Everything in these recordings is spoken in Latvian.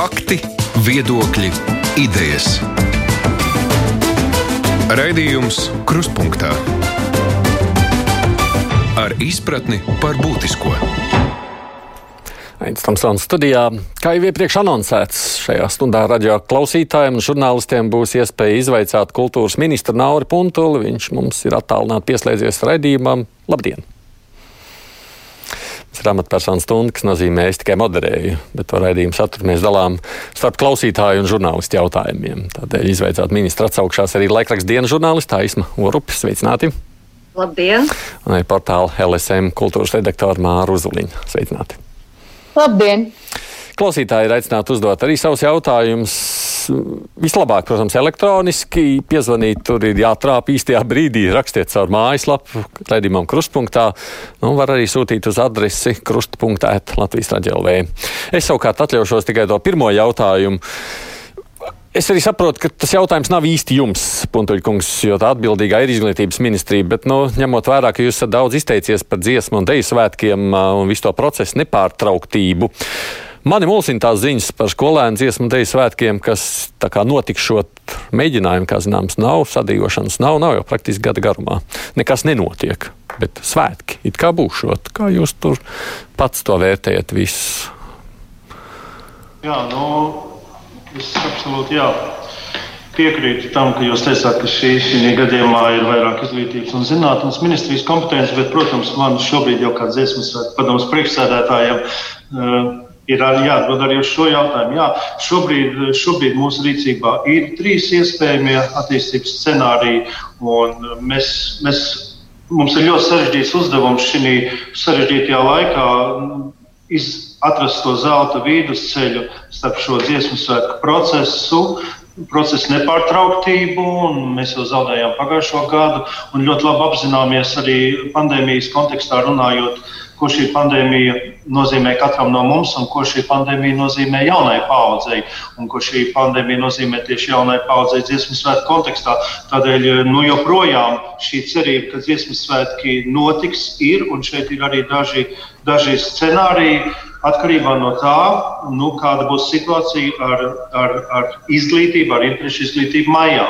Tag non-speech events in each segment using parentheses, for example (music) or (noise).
Fakti, viedokļi, idejas. Raidījums Kruspunkta ar izpratni par būtisko. Aizsmeļamies Tamsons studijā. Kā jau iepriekš anoncēts, šajā stundā radio klausītājiem un žurnālistiem būs iespēja izvaicāt kultūras ministru Nauri Puntuli. Viņš mums ir attālināti pieslēdzies raidījumam. Labdien! Tas ir amatpersonu stunda, kas nozīmē, es tikai moderēju, bet to raidījumu saturu mēs dalām starp klausītāju un žurnālistu jautājumiem. Tādēļ izveicāt ministra atsaukšās arī laikraksta dienas žurnālista Aisma Orupis. Sveicināti! Labdien! Un arī portāla LSM kultūras redaktora Māra Uzuliņa. Sveicināti! Labdien! Klausītāji ir aicināti uzdot arī savus jautājumus. Vislabāk, protams, elektroniski piezvanīt. Tur ir jātrāp īstajā brīdī. Rakstiet caur mājaslapu, redzamam, krustpunktā. Nu, var arī sūtīt uz adresi krustpunktā Latvijas raidījumā. Es savukārt atļaušos tikai to pirmo jautājumu. Es arī saprotu, ka tas jautājums nav īsti jums, Puntuļkungs, jo tā atbildīgā ir izglītības ministrija. Bet, nu, ņemot vērā, ka jūs esat daudz izteicies par dziesmu un deju svētkiem un visu to procesu nepārtrauktību, mani mulsina tās ziņas par skolēnu dziesmu deju svētkiem, kas notikšot mēģinājumu, kā zināms, nav sadījošanas, nav, nav jau praktiski gada garumā. Nekas nenotiek, bet svētki it kā būšot. Kā jūs tur pats to vērtējat visu? Jā, nu, Es absolūti jā, piekrītu tam, ka jūs teicāt, ka šī, šī gadījumā ir vairāk izglītības un zinātnes ministrijas kompetence, bet, protams, man šobrīd jau kā dziesmas padomus priekšsēdētājiem uh, ir jāatbild arī uz šo jautājumu. Jā, šobrīd, šobrīd mūsu rīcībā ir trīs iespējamie attīstības scenāriji, un mēs, mēs, mums ir ļoti sarežģīts uzdevums šī sarežģītajā laikā iz, atrast to zelta vidusceļu starp šo dziesmu svētku procesu, procesu nepārtrauktību. Mēs jau zaudējām pagājušo gadu un ļoti labi apzināmies arī pandēmijas kontekstā runājot, ko šī pandēmija nozīmē katram no mums un ko šī pandēmija nozīmē jaunai paudzei un ko šī pandēmija nozīmē tieši jaunai paudzei dziesmu svētku kontekstā. Tādēļ nu, joprojām šī cerība, ka dziesmu svētki notiks, ir un šeit ir arī daži, daži scenāriji Atkarībā no tā, nu, kāda būs situācija ar, ar, ar izglītību, ar interešu izglītību maijā.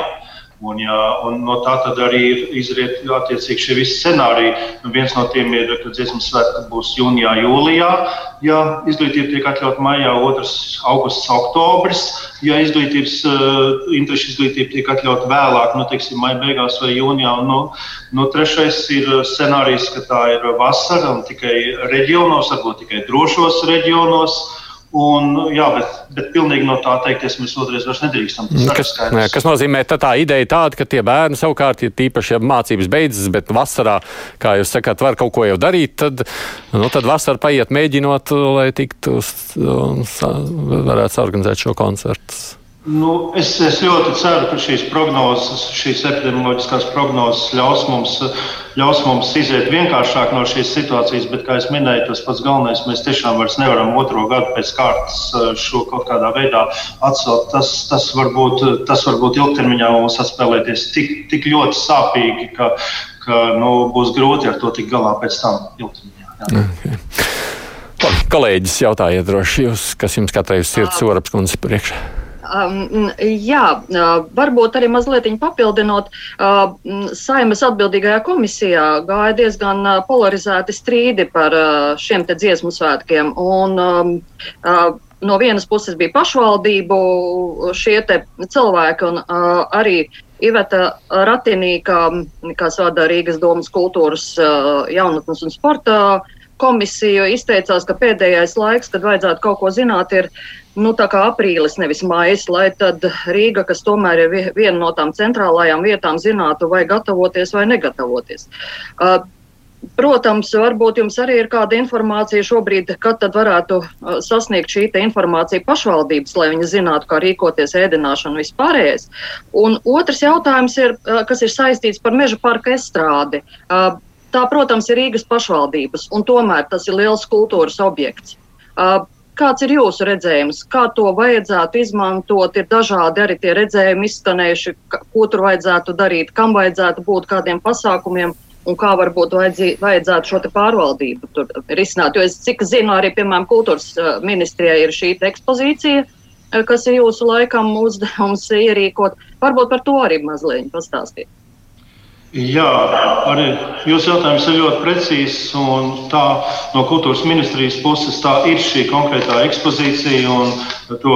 Un, ja, un no tā arī ir izriet attiecīgi šie visi scenāriji. Nu, viens no tiem ir, ka dziesmu svētki būs jūnijā, jūlijā, ja izglītība tiek atļauta maijā, otrs augusts, oktobris. Ja izglītības, uh, interešu izglītība tiek atļauta vēlāk, nu, teiksim, maija beigās vai jūnijā. Un, nu, nu, trešais ir scenārijs, ka tā ir vasara un tikai reģionos, varbūt tikai drošos reģionos. Un, jā, bet, bet pilnīgi no tā teikties mēs otrais vairs nedrīkstam. Kas, ne, kas nozīmē, ka tā ideja tāda, ka tie bērni savukārt, ja tīpaši ja mācības beidzas, bet vasarā, kā jūs sakāt, var kaut ko jau darīt, tad, nu, tad vasarā paiet mēģinot, lai tiktu un varētu organizēt šo koncertu. Nu, es, es ļoti ceru, ka šīs prognozes, šīs epidemioloģiskās prognozes ļaus mums, ļaus mums iziet vienkāršāk no šīs situācijas, bet, kā jau minēju, tas pats galvenais, mēs tiešām vairs nevaram otro gadu pēc kārtas eh, šo kaut kādā veidā atcelt. Tas, tas, varbūt, tas varbūt ilgtermiņā mums atspēlēties tik, tik ļoti sāpīgi, ka, ka nu, būs grūti ar to tikt galā pēc tam ilgtermiņā. Jā. Okay. Kolēģis jautājiet droši, jūs, kas jums katrai uz sirds, Oraps kundze priekšā. Um, jā, uh, varbūt arī mazliet papildinot, uh, saimas atbildīgajā komisijā gāja diezgan uh, polarizēti strīdi par uh, šiem te dziesmu svētkiem. Un, um, uh, no vienas puses bija pašvaldību šie cilvēki un uh, arī Iveta Ratinī, kā, kas vada Rīgas domas kultūras, uh, jaunatnes un sporta komisiju, izteicās, ka pēdējais laiks, kad vajadzētu kaut ko zināt, ir nu, aprīlis, nevis maijs, lai tad Rīga, kas tomēr ir viena no tām centrālajām vietām, zinātu, vai gatavoties vai negatavoties. Uh, Protams, varbūt jums arī ir kāda informācija šobrīd, kad tad varētu sasniegt šī informācija pašvaldības, lai viņi zinātu, kā rīkoties ēdināšanu vispārējais. Un otrs jautājums ir, kas ir saistīts par meža parka estrādi. Tā, protams, ir Rīgas pašvaldības, un tomēr tas ir liels kultūras objekts. Kāds ir jūsu redzējums, kā to vajadzētu izmantot? Ir dažādi arī tie redzējumi izskanējuši, ko tur vajadzētu darīt, kam vajadzētu būt kādiem pasākumiem un kā varbūt vajadzī, vajadzētu šo pārvaldību tur risināt. Jo es cik zinu, arī piemēram kultūras ministrijai ir šī ekspozīcija kas ir jūsu laikam uzdevums ierīkot. Varbūt par to arī mazliet pastāstīt. Jā, arī jūsu jautājums ir ļoti precīzs. Tā no kultūras ministrijas puses tā ir šī konkrētā ekspozīcija. To,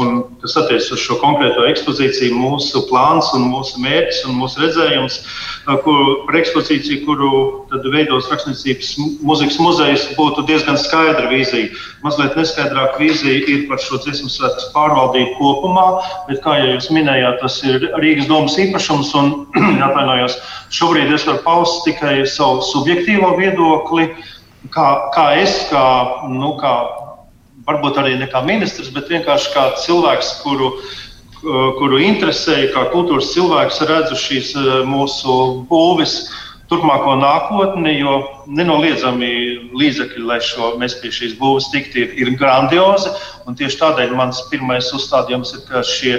un kas attiecas uz šo konkrēto ekspozīciju, mūsu plāns, un mūsu mērķis un mūsu redzējums kur, par ekspozīciju, kuru veidos Rakstniecības muzikas muzejs, būtu diezgan skaidra vīzija. Mazliet neskaidrāka vīzija ir par šo dziesmu svētku pārvaldību kopumā, bet, kā jau jūs minējāt, tas ir Rīgas domas īpašums. Un, (clears throat) atvainojos, šobrīd es varu paust tikai savu subjektīvo viedokli, kā, kā es, kā, nu, kā varbūt arī ne kā ministrs, bet vienkārši kā cilvēks, kuru, kuru interesēja, kā kultūras cilvēks, redzu šīs eh, mūsu būvis turpmāko nākotni, jo nenoliedzami līdzekļi, lai šo, mēs pie šīs būves tiktu, ir, ir grandiozi. Tieši tādēļ mans pirmais uzstādījums ir, ka šie,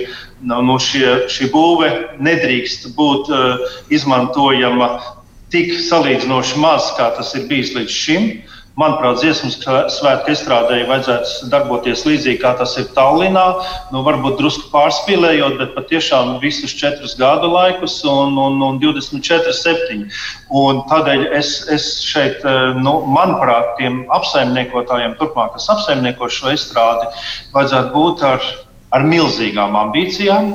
no šie, šī būve nedrīkst būt uh, izmantojama tik salīdzinoši maz, kā tas ir bijis līdz šim. Uh, Manuprāt, dziesmu svētku estrādēji vajadzētu darboties līdzīgi kā tas ir Tallinā. Nu, varbūt drusku pārspīlējot, bet patiešām visus četrus gadu laikus un, un, un 24, 7. Un tādēļ es, es šeit, eh, nu, manuprāt, tiem apsaimniekotājiem, turpmāk, kas apsaimnieko šo estrādi, vajadzētu būt ar, ar milzīgām ambīcijām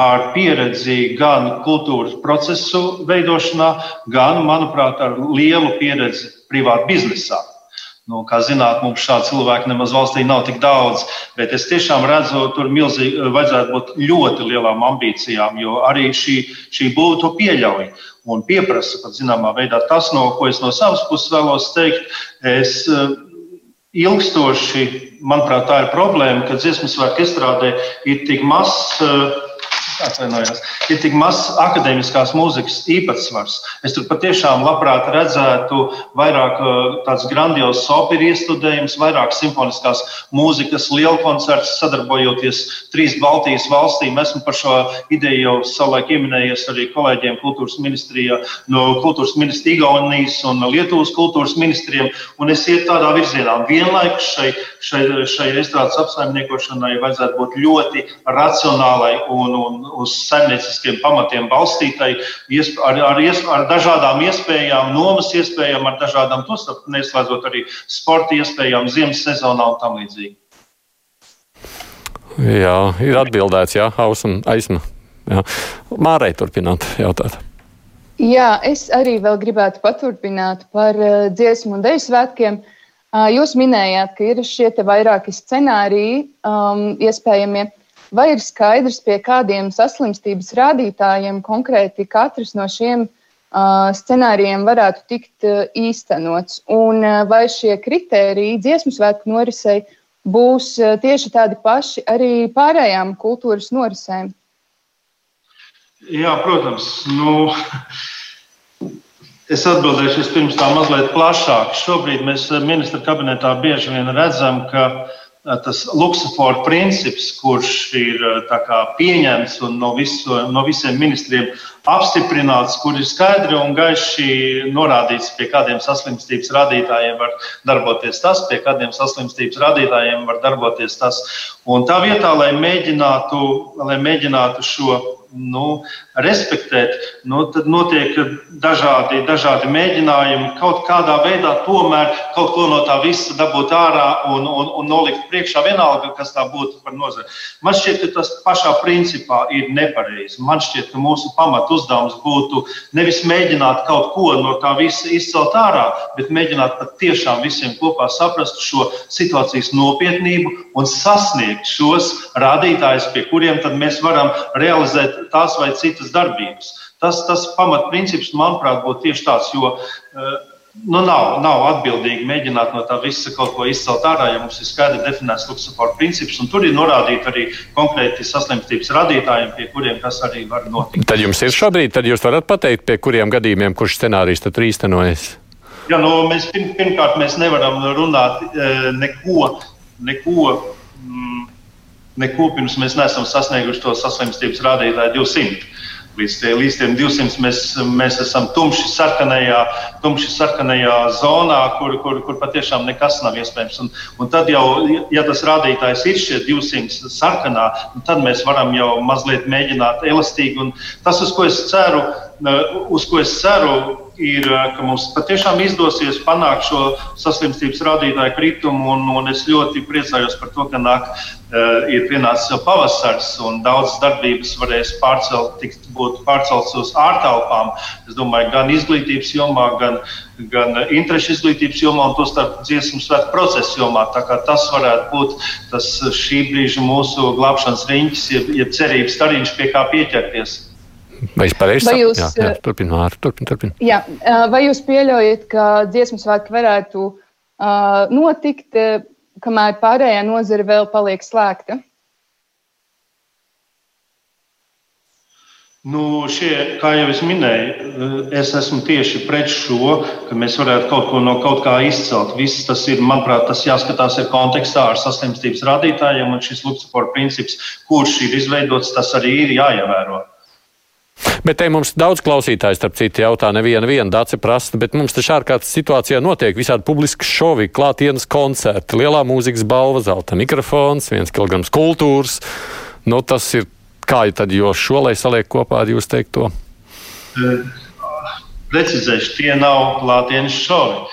ar pieredzi gan kultūras procesu veidošanā, gan, manuprāt, ar lielu pieredzi privātu biznesā. Nu, kā zināt, mums šādu cilvēku nemaz valstī nav tik daudz, bet es tiešām redzu, tur milzīgi vajadzētu būt ļoti lielām ambīcijām, jo arī šī, šī būva to pieļauj un pieprasa pat zināmā veidā tas, no ko es no savas puses vēlos teikt. Es, Ilgstoši, manuprāt, tā ir problēma, ka dziesmu svētku estrādē ir tik mazs atvainojos, ir tik mazs akadēmiskās mūzikas īpatsvars. Es tur patiešām labprāt redzētu vairāk uh, tāds grandios operu iestudējums, vairāk simfoniskās mūzikas, lielu koncertu sadarbojoties trīs Baltijas valstīm. Esmu par šo ideju jau savulaik ieminējies arī kolēģiem kultūras ministrijā, no kultūras ministrija Igaunijas un Lietuvas kultūras ministriem, un es iet tādā virzienā. Vienlaikus šai, šai, šai estrādes apsaimniekošanai vajadzētu būt ļoti racionālai un, un uz saimnieciskiem pamatiem balstītai, ar, ar, ar dažādām iespējām, nomas iespējām, ar dažādām to starp, neslēdzot arī sporta iespējām, ziemas sezonā un tam līdzīgi. Jā, ir atbildēts, jā, Ausma, Aisma. Jā. Mārai turpināt jautāt. Jā, es arī vēl gribētu paturpināt par uh, dziesmu un deju svētkiem. Uh, jūs minējāt, ka ir šie vairāki scenāriji um, iespējamie. Vai ir skaidrs, pie kādiem saslimstības rādītājiem konkrēti katrs no šiem uh, scenārijiem varētu tikt uh, īstenots? Un uh, vai šie kritēriji dziesmu svētku norisei būs uh, tieši tādi paši arī pārējām kultūras norisēm? Jā, protams. Nu... Es atbildēšu pirms tā mazliet plašāk. Šobrīd mēs ministra kabinetā bieži vien redzam, ka uh, tas luksofora princips, kurš ir kā, pieņemts un no, visu, no visiem ministriem apstiprināts, kur ir skaidri un gaiši norādīts, pie kādiem saslimstības rādītājiem var darboties tas, pie kādiem saslimstības rādītājiem var darboties tas. Un tā vietā, lai mēģinātu, lai mēģinātu šo nu, respektēt, nu, tad notiek dažādi, dažādi mēģinājumi kaut kādā veidā tomēr kaut ko no tā visa dabūt ārā un, un, un nolikt priekšā, vienalga, kas tā būtu par nozari. Man šķiet, ka tas pašā principā ir nepareizi. Man šķiet, ka mūsu pamatu uzdevums būtu nevis mēģināt kaut ko no tā visa izcelt ārā, bet mēģināt patiešām visiem kopā saprast šo situācijas nopietnību un sasniegt šos rādītājus, pie kuriem mēs varam realizēt tās vai citas darbības. Tas, tas pamatprincips, manuprāt, būtu tieši tāds, jo eh, nu, nav, nav atbildīgi mēģināt no tā visa kaut ko izcelt ārā, ja mums ir skaidri definēts Luksafora princips, un tur ir norādīti arī konkrēti saslimstības radītājiem, pie kuriem tas arī var notikt. Tad jums ir šobrīd, tad jūs varat pateikt, pie kuriem gadījumiem, kurš scenārijs tad īstenojas? Jā, nu, mēs pirmkārt mēs nevaram runāt eh, neko, neko mm, neko pirms mēs neesam sasnieguši to saslimstības rādītāju 200. Līdz, tie, līdz tiem 200 mēs, mēs esam tumši sarkanajā, tumši sarkanajā zonā, kur, kur, kur patiešām nekas nav iespējams. Un, un tad jau, ja tas rādītājs ir šie 200 sarkanā, tad mēs varam jau mazliet mēģināt elastīgi. Un tas, uz ko es ceru, uz ko es ceru, ir, ka mums patiešām izdosies panākt šo saslimstības rādītāju kritumu. Un, un es ļoti priecājos par to, ka nāk, uh, ir pienācis jau pavasars un daudzas darbības varēs pārcelt, tikt, būt pārceltas uz ārtelpām. Es domāju, gan izglītības jomā, gan, gan interešu izglītības jomā, un to starp dziesmu svētku procesu jomā. Tas varētu būt tas šī brīža mūsu glābšanas riņķis, jeb, jeb cerības stariņš, pie kā pieķerties. Vai es pareizi saprotu? Jā, jā, turpin, Māri, turpin, turpin. Jā, vai jūs pieļaujat, ka dziesmu svētki varētu uh, notikt, kamēr pārējā nozara vēl paliek slēgta? Nu, šie, kā jau es minēju, es esmu tieši pret šo, ka mēs varētu kaut ko no kaut kā izcelt. Viss tas ir, manuprāt, tas jāskatās ir kontekstā ar saslimstības rādītājiem, un šis Luksusforda princips, kurš ir izveidots, tas arī ir jāievēro. Bet te mums daudz klausītāju, starp citu, jautā, neviena viena daci prasa, bet mums taču ārkārtas situācijā notiek visādi publiski šovi, klātienes koncerti, lielā mūzikas balva, zelta mikrofons, viens kilograms kultūras. Nu, tas ir kā tad, jo šo lai saliek kopā ar jūs teikto? Precizēšu, tie nav klātienes šovi.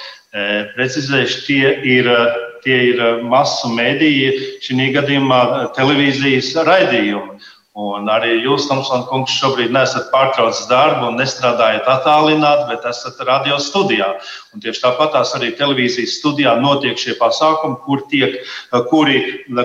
Precizēšu, tie ir, tie ir masu mēdīji, šī gadījumā televīzijas raidījumi. Un arī jūs, Tomson, kungs, šobrīd nesat pārtraucis darbu un nestrādājat attālināti, bet esat radio studijā. Un tieši tāpat arī televīzijas studijā notiek šie pasākumi, kur tiek, kuri,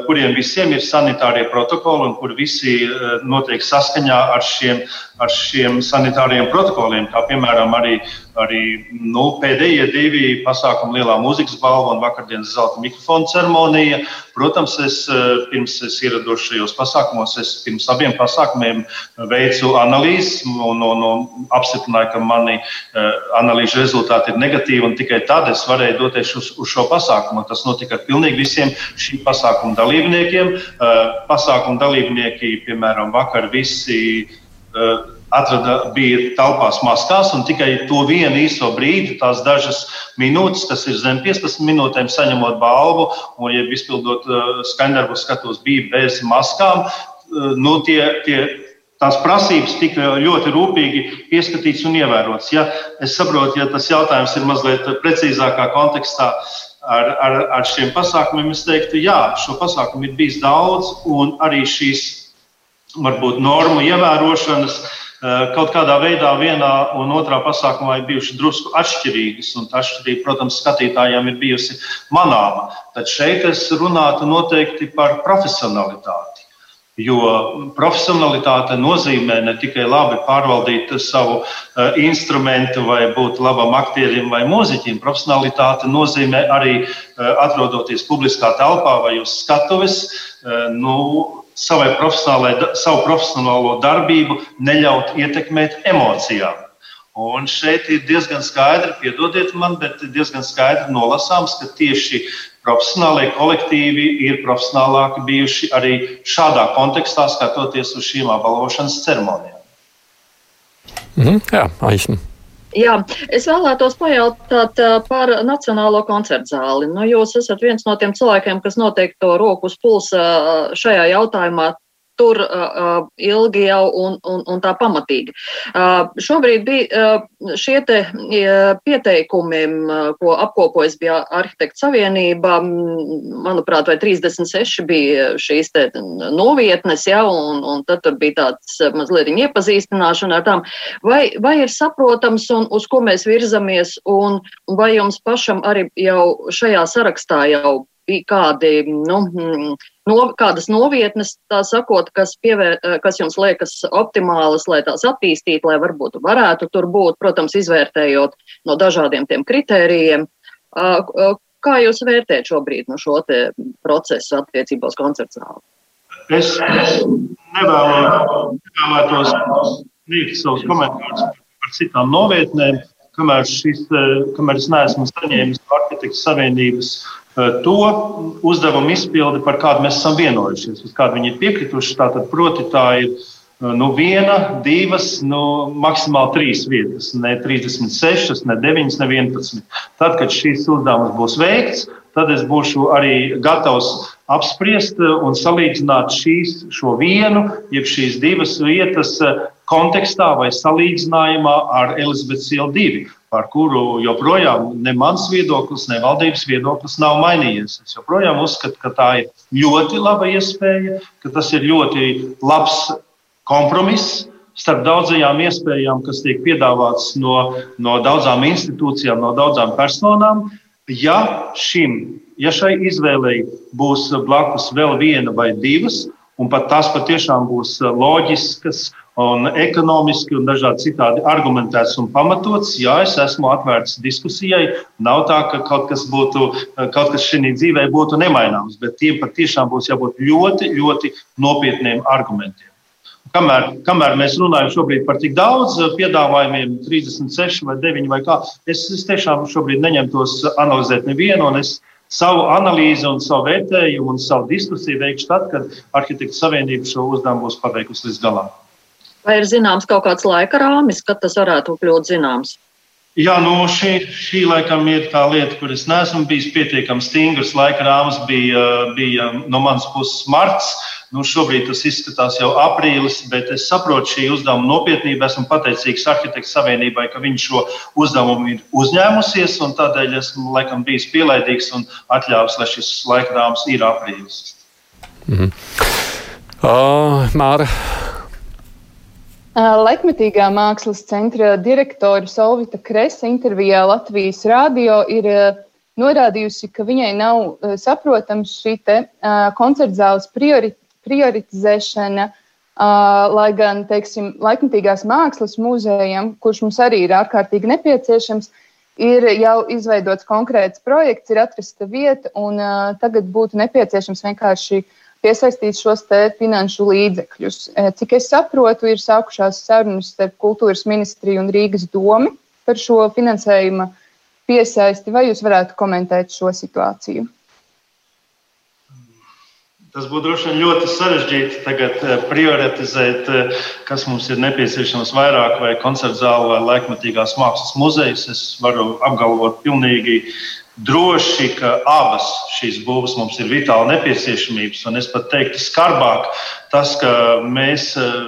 kuriem visiem ir sanitārie protokoli un kur visi eh, notiek saskaņā ar šiem, ar šiem sanitāriem protokoliem, kā piemēram arī arī nu, pēdējie divi pasākumi, Lielā mūzikas balva un vakardienas zelta mikrofona ceremonija. Protams, es eh, pirms es ierados šajos pasākumos, es pirms abiem pasākumiem veicu analīzes un, un, un apstiprināju, ka mani uh, analīžu rezultāti ir negatīvi, un tikai tad es varēju doties uz, uz šo pasākumu. Tas notika ar pilnīgi visiem šī pasākuma dalībniekiem. Uh, pasākuma dalībnieki, piemēram, vakar visi. Atrada, bija telpās maskās, un tikai to vienu īso brīdi, tās dažas minūtes, kas ir zem 15 minūtēm, saņemot balvu, un, ja izpildot uh, skaņdarbus, skatos, bija bez maskām. Uh, nu, tie, tie, tās prasības tika ļoti rūpīgi pieskatīts un ievērots. Ja es saprotu, ja tas jautājums ir mazliet precīzākā kontekstā ar, ar, ar šiem pasākumiem, es teiktu, jā, šo pasākumu ir bijis daudz, un arī šīs varbūt normu ievērošanas uh, Eh, kaut kādā veidā vienā un otrā pasākumā ir bijušas drusku atšķirīgas, un tā atšķirība, protams, skatītājiem ir bijusi manāma. Tad šeit es runātu noteikti par profesionalitāti. Jo profesionalitāte nozīmē ne tikai labi pārvaldīt savu uh, instrumentu, vai būt labam aktierim vai mūziķim. Profesionalitāte nozīmē arī uh, atrodoties publiskā telpā vai uz skatuves. Nu, savai savu profesionālo darbību neļaut ietekmēt emocijām. Un šeit ir diezgan skaidri, piedodiet man, bet diezgan skaidri nolasāms, ka tieši profesionālie kolektīvi ir profesionālāki bijuši arī šādā kontekstā, skatoties uz šīm apbalvošanas ceremonijām. Mm, jā, aizsmu. Jā, es vēlētos pajautāt par Nacionālo koncertu zāli. Nu, jūs esat viens no tiem cilvēkiem, kas noteikti to roku uz pulsa šajā jautājumā tur uh, ilgi jau un, un, un tā pamatīgi. Uh, šobrīd bija uh, šie te uh, pieteikumi, uh, ko apkopojas bija Arhitekta Savienība, manuprāt, vai 36 bija šīs te novietnes, ja, un, un tad tur bija tāds mazliet iepazīstināšana ar tām. Vai, vai ir saprotams, un uz ko mēs virzamies, un, vai jums pašam arī jau šajā sarakstā jau bija kādi, nu, no, kādas novietnes, tā sakot, kas, pievēr, kas jums liekas optimālas, lai tās attīstītu, lai varbūt varētu tur būt, protams, izvērtējot no dažādiem tiem kritērijiem. Kā jūs vērtējat šobrīd no šo procesu attiecībā uz koncertu zāli? Es nevēlētos sniegt savus komentārus par citām novietnēm, kamēr, šis, kamēr es neesmu saņēmis arhitektu savienības Eh, to uzdevumu izpildi, par kādu mēs esam vienojušies, uz kādu viņi ir piekrituši. Tātad, proti, tā ir nu, viena, divas, nu, maksimāli trīs vietas, ne 36, ne 9, ne 11. Tad, kad šīs uzdevums būs veikts, tad es būšu arī gatavs apspriest un salīdzināt šīs, šo vienu, jeb šīs divas vietas kontekstā vai salīdzinājumā ar Elizabetes ielu 2, par kuru joprojām ne mans viedoklis, ne valdības viedoklis nav mainījies. Es joprojām uzskatu, ka tā ir ļoti laba iespēja, ka tas ir ļoti labs kompromiss starp daudzajām iespējām, kas tiek piedāvātas no, no daudzām institūcijām, no daudzām personām. Ja, šim, ja šai izvēlei būs blakus vēl viena vai divas, un pat tās patiešām būs loģiskas, un ekonomiski un dažādi citādi argumentēts un pamatots, jā, es esmu atvērts diskusijai. Nav tā, ka kaut kas, būtu, kaut kas šī dzīvē būtu nemaināms, bet tiem patiešām būs jābūt ļoti, ļoti nopietniem argumentiem. Kamēr, kamēr mēs runājam šobrīd par tik daudz piedāvājumiem, 36 vai 9 vai kā, es, es tiešām šobrīd neņemtos analizēt nevienu, un es savu analīzi un savu vērtējumu un savu diskusiju veikšu tad, kad Arhitektu savienība šo uzdevumu būs paveikusi līdz galam. Vai ir zināms kaut kāds laika rāmis, kad tas varētu kļūt zināms? Jā, nu šī, šī laikam ir tā lieta, kur es neesmu bijis pietiekami stingrs. Laika rāmis bija, bija no manas puses marts. Nu, šobrīd tas izskatās jau aprīlis, bet es saprotu šī uzdevuma nopietnību. Esmu pateicīgs Arhitektu savienībai, ka viņi šo uzdevumu ir uzņēmusies, un tādēļ esmu laikam bijis pielaidīgs un atļāvis, lai šis laika rāmis ir aprīlis. Mm -hmm. uh, Māra. Laikmetīgā mākslas centra direktore Solvita Kresa intervijā Latvijas rādio ir norādījusi, ka viņai nav saprotams šī koncerta zāles prioritāte prioritizēšana, uh, lai gan, teiksim, laikmatīgās mākslas muzejam, kurš mums arī ir ārkārtīgi nepieciešams, ir jau izveidots konkrēts projekts, ir atrasta vieta, un uh, tagad būtu nepieciešams vienkārši piesaistīt šos finanšu līdzekļus. Cik es saprotu, ir sākušās sarunas starp Kultūras ministriju un Rīgas domu par šo finansējuma piesaisti. Vai jūs varētu komentēt šo situāciju? Tas būtu droši vien ļoti sarežģīti tagad eh, prioritizēt, eh, kas mums ir nepieciešams vairāk, vai koncerta zāle, vai laikmatīgās mākslas muzejs. Es varu apgalvot pilnīgi droši, ka abas šīs būvas mums ir vitāli nepieciešamības. Un es pat teiktu skarbāk, tas, ka mēs eh,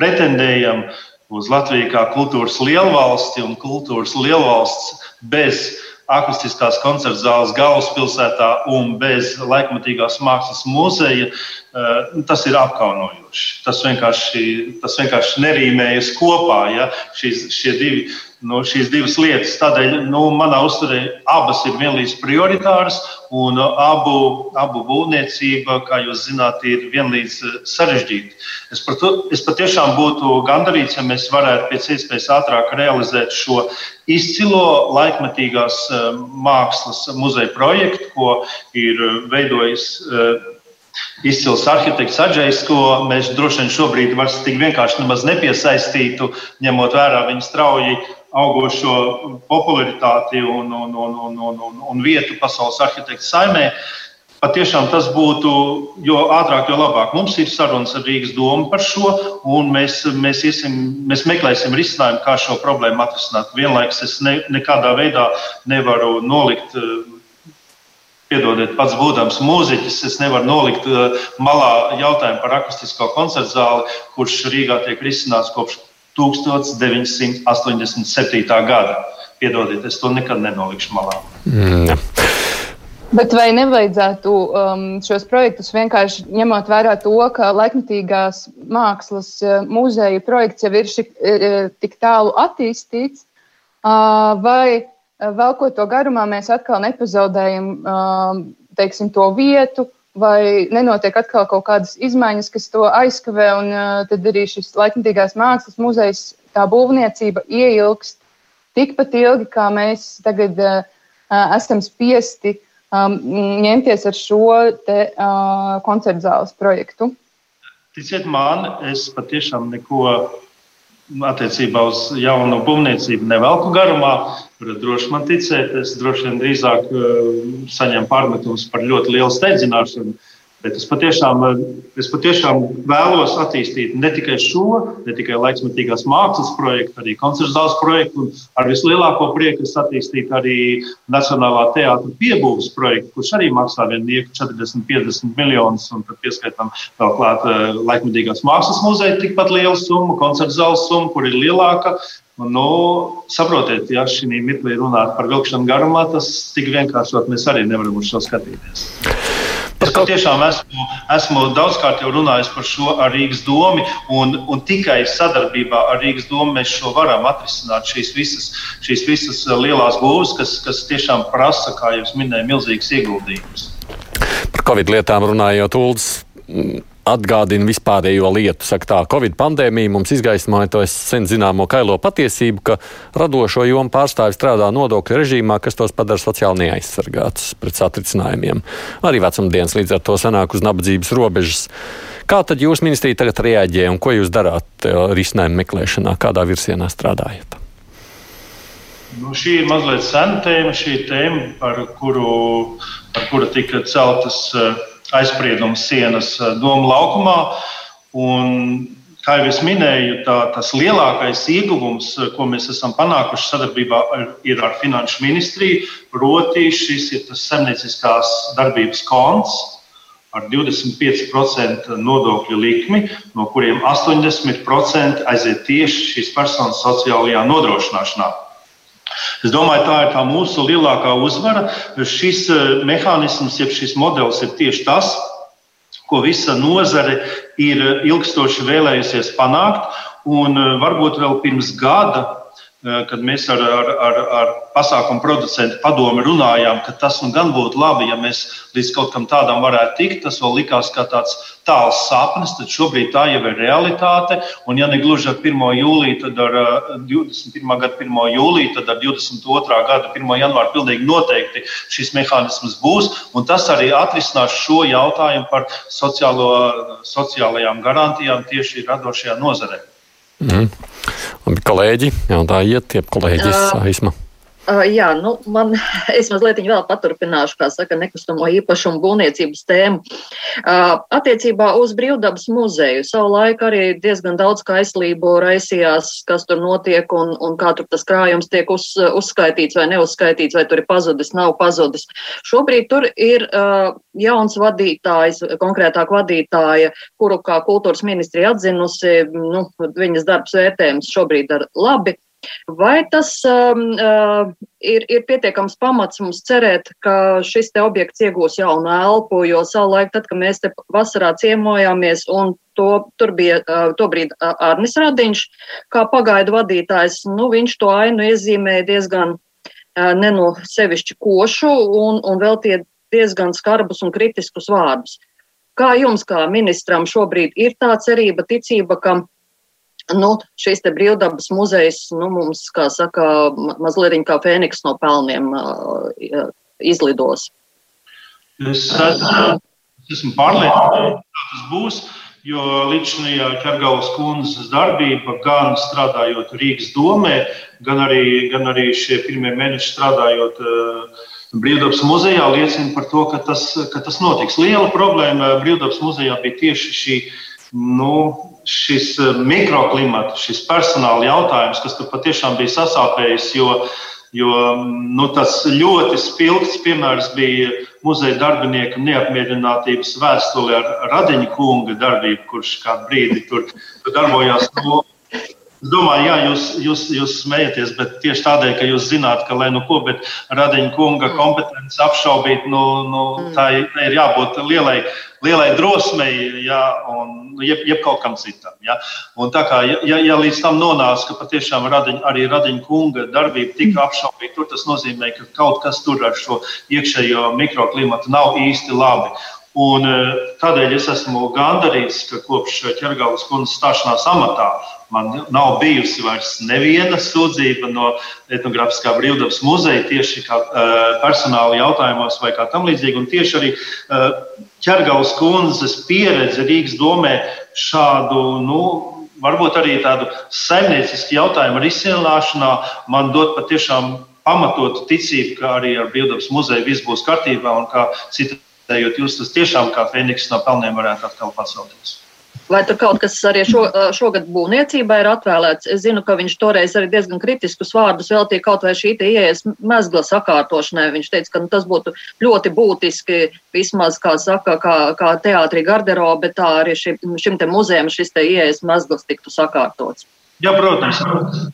pretendējam uz Latviju kā kultūras lielvalsti un kultūras lielvalsts bez akustiskās koncerta zāles galvaspilsētā un bez laikmatīgās mākslas muzeja, eh, tas ir apkaunojoši. Tas vienkārši, tas vienkārši nerīmējas kopā. Ja? Šīs, šie divi nu, šīs divas lietas. Tādēļ nu, manā uzturē abas ir vienlīdz prioritāras, un abu, abu būvniecība, kā jūs zināt, ir vienlīdz eh, sarežģīta. Es, to, es patiešām būtu gandarīts, ja mēs varētu pēc iespējas ātrāk realizēt šo izcilo laikmetīgās eh, mākslas muzeja projektu, ko ir veidojis izcils arhitekts Aģējs, ko mēs droši vien šobrīd vairs tik vienkārši nepiesaistītu, ņemot vērā viņa strauji augošo popularitāti un, un, un, un, un, un, un vietu pasaules arhitektu saimē. Patiešām tas būtu, jo ātrāk, jo labāk. Mums ir sarunas ar Rīgas domu par šo, un mēs, mēs, iesim, mēs meklēsim risinājumu, kā šo problēmu atrisināt. Vienlaikus es ne, nekādā veidā nevaru nolikt Piedodiet, pats būdams mūziķis, es nevaru nolikt malā jautājumu par akustisko koncertu zāli, kurš Rīgā tiek risināts kopš 1987. gada. Piedodiet, es to nekad nenolikšu malā. Mm. Bet vai nevajadzētu um, šos projektus vienkārši ņemot vērā to, ka laikmatīgās mākslas uh, muzeja projekts jau ir šik, uh, tik tālu attīstīts, uh, vai uh, vēl ko to garumā mēs atkal nepazaudējam uh, teiksim, to vietu, vai nenotiek atkal kaut kādas izmaiņas, kas to aizkavē, un uh, tad arī šis laikmatīgās mākslas muzejs, tā būvniecība ieilgst tikpat ilgi, kā mēs tagad uh, esam spiesti um, ņemties ar šo te, uh, koncertu zāles projektu. Ticiet man, es patiešām neko attiecībā uz jaunu būvniecību nevelku garumā. Varat droši man ticēt, es droši vien drīzāk uh, saņemu pārmetumus par ļoti lielu steidzināšanu. Bet es patiešām, es patiešām vēlos attīstīt ne tikai šo, ne tikai laiksmetīgās mākslas projektu, arī koncertu zāles projektu, ar vislielāko prieku es attīstītu arī Nacionālā teātra piebūves projektu, kurš arī maksā vienu 40-50 miljonus, un tad pieskaitām vēl klāt eh, laikmetīgās mākslas muzeja tikpat lielu summu, koncertu zāles summu, kur ir lielāka. Un, nu, saprotiet, ja šī mirklī runāt par vilkšanu garumā, tas tik vienkāršot mēs arī nevaram uz šo skatīties. Es patiešām esmu, esmu daudzkārt jau runājis par šo ar Rīgas domu, un, un tikai sadarbībā ar Rīgas domu mēs šo varam atrisināt. Šīs visas, šīs visas lielās būvas, kas, kas tiešām prasa, kā jau minēju, milzīgas ieguldījumus. Par Covid lietām runājot, Ulas atgādina vispārējo lietu. Saka, tā Covid pandēmija mums izgaismoja to sen zināmo kailo patiesību, ka radošo jomu pārstāvji strādā nodokļu režīmā, kas tos padara sociāli neaizsargātus pret satricinājumiem. Arī vecumdienas līdz ar to sanāk uz nabadzības robežas. Kā tad jūs, ministrija, tagad reaģē un ko jūs darāt eh, risinājumu meklēšanā, kādā virzienā strādājat? Nu, šī ir mazliet sena tēma, šī tēma, par kuru, par kuru tika celtas uh, aizsprieduma sienas eh, Doma laukumā. Un, kā jau es minēju, tā, tas lielākais ieguvums, eh, ko mēs esam panākuši sadarbībā ar, ir ar Finanšu ministriju, proti, šis ir tas saimnieciskās darbības konts ar 25% nodokļu likmi, no kuriem 80% aiziet tieši šīs personas sociālajā nodrošināšanā. Es domāju, tā ir tā mūsu lielākā uzvara. Šis eh, mehānisms, jeb šis modelis ir tieši tas, ko visa nozare ir ilgstoši vēlējusies panākt. Un eh, varbūt vēl pirms gada kad mēs ar, ar, ar, ar pasākumu producentu padomu runājām, ka tas nu gan būtu labi, ja mēs līdz kaut kam tādam varētu tikt. Tas vēl likās kā tāds tāls sapnis, tad šobrīd tā jau ir realitāte. Un, ja ne gluži ar 1. jūliju, tad ar 21. Eh, gada 1. jūliju, tad ar 22. gada 1. janvāru pilnīgi noteikti šis mehānisms būs. Un tas arī atrisinās šo jautājumu par sociālo, sociālajām garantijām tieši radošajā nozarē. Mm. Labi, kolēģi, jautājiet, tie kolēģis aizsma. Uh, jā, nu, man, (laughs) es mazliet vēl paturpināšu, kā saka, nekustamo īpašumu būvniecības tēmu. Uh, attiecībā uz Brīvdabas muzeju savulaik arī diezgan daudz kaislību raisījās, kas tur notiek un, un kā tur tas krājums tiek uz, uzskaitīts vai neuzskaitīts, vai tur ir pazudis, nav pazudis. Šobrīd tur ir uh, jauns vadītājs, konkrētāk vadītāja, kuru kā kultūras ministrija atzinusi, nu, viņas darbs vērtējums šobrīd ir labi. Vai tas um, uh, ir, ir pietiekams pamats mums cerēt, ka šis te objekts iegūs jaunu elpu, jo savulaik, tad, kad mēs te vasarā ciemojāmies, un to, tur bija uh, tobrīd uh, Arnis Radiņš, kā pagaidu vadītājs, nu, viņš to ainu iezīmēja diezgan neno sevišķi košu un, un vēl tie diezgan skarbus un kritiskus vārdus. Kā jums, kā ministram, šobrīd ir tā cerība, ticība, ka nu, šīs brīvdabas muzejs nu, mums, kā saka, mazliet kā fēniks no pelniem uh, izlidos. Es esmu, es esmu pārliecināts, ka tas būs. Jo līdzinājā ķergaulas kundzes darbība, gan strādājot Rīgas domē, gan arī, gan arī šie pirmie mēneši strādājot uh, Brīvdabas muzejā, liecina par to, ka tas, ka tas notiks. Liela problēma Brīvdabas muzejā bija tieši šī nu, šis eh, mikroklimats, šis personāla jautājums, kas tur patiešām bija sasāpējis, jo, jo nu, tas ļoti spilgts piemērs bija muzeja darbinieka neapmierinātības vēstule ar Radiņa kunga darbību, kurš kādu brīdi tur darbojās. No, Es domāju, jā, jūs, jūs, jūs smejaties, bet tieši tādēļ, ka jūs zināt, ka, lai nu ko, bet Radiņa kunga kompetences apšaubīt, nu, nu, tā ir jābūt lielai lielai drosmei, ja, un jeb, jeb kaut kam citam. Ja. Un tā kā ja, ja līdz tam nonāca, ka patiešām radiņ, arī Radiņa kunga darbība tika apšaubīta, tur tas nozīmē, ka kaut kas tur ar šo iekšējo mikroklimatu nav īsti labi. Un, eh, tādēļ es esmu gandarīts, ka kopš ķergājas kundzes stāšanās amatā man nav bijusi vairs neviena sūdzība no etnogrāfiskā brīvdabas muzeja tieši kā uh, personāla jautājumos vai kā tam līdzīgi. Un tieši arī ķergājas kundzes pieredze Rīgas domē šādu. Nu, Varbūt arī tādu saimniecisku jautājumu risināšanā man dod patiešām pamatotu ticību, ka arī ar Brīvdabas muzeju viss būs kārtībā un kā cita investējot, jūs tas tiešām kā Fēniks no pelniem varētu atkal pacelties. Vai tur kaut kas arī šo, šogad būvniecībai ir atvēlēts? Es zinu, ka viņš toreiz arī diezgan kritiskus vārdus veltīja kaut vai šī ieejas mezgla sakārtošanai. Viņš teica, ka nu, tas būtu ļoti būtiski vismaz, kā saka, kā, kā teātrī garderobe, tā arī šim, šim te muzejam šis te ieejas mezgls tiktu sakārtots. Jā, protams,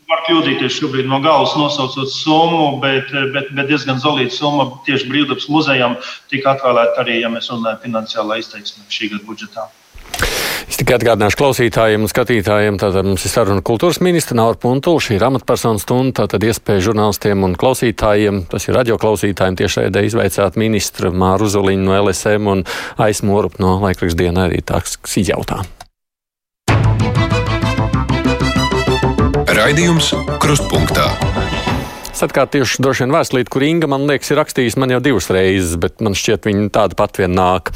var kļūdīties šobrīd no galvas nosaucot summu, bet, bet, bet diezgan zelīta summa tieši brīvdabas muzejam tika atvēlēta arī, ja mēs runājam, finansiālā izteiksmē šī gada budžetā. Es tikai atgādināšu klausītājiem un skatītājiem, tātad mums ir saruna kultūras ministra Naura Puntula, šī ir amatpersonu stunda, tātad iespēja žurnālistiem un klausītājiem, tas ir radioklausītājiem tiešraidē izveicāt ministra Māru Zuliņu no LSM un Aismorup no laikrakstdiena arī tāks izjautā. Raidījums Krustpunktā. Es atkārtošu droši vien vēstulīti, kur Inga man liekas ir rakstījusi man jau divas reizes, bet man šķiet, viņa tāda pat vien nāk.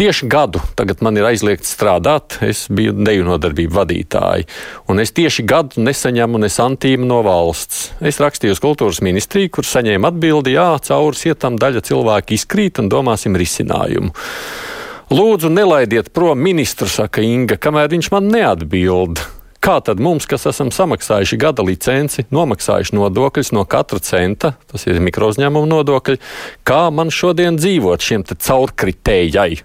Tieši gadu tagad man ir aizliegts strādāt, es biju deju nodarbību vadītāji, un es tieši gadu nesaņemu ne santīmu no valsts. Es rakstīju uz kultūras ministriju, kur saņēmu atbildi, jā, cauri sietam daļa cilvēku izkrīt un domāsim risinājumu. Lūdzu, nelaidiet prom ministru, saka Inga, kamēr viņš man neatbild. Kā tad mums, kas esam samaksājuši gada licenci, nomaksājuši nodokļus no katra centa, tas ir mikrouzņēmuma nodokļi, kā man šodien dzīvot šiem caurkritējai?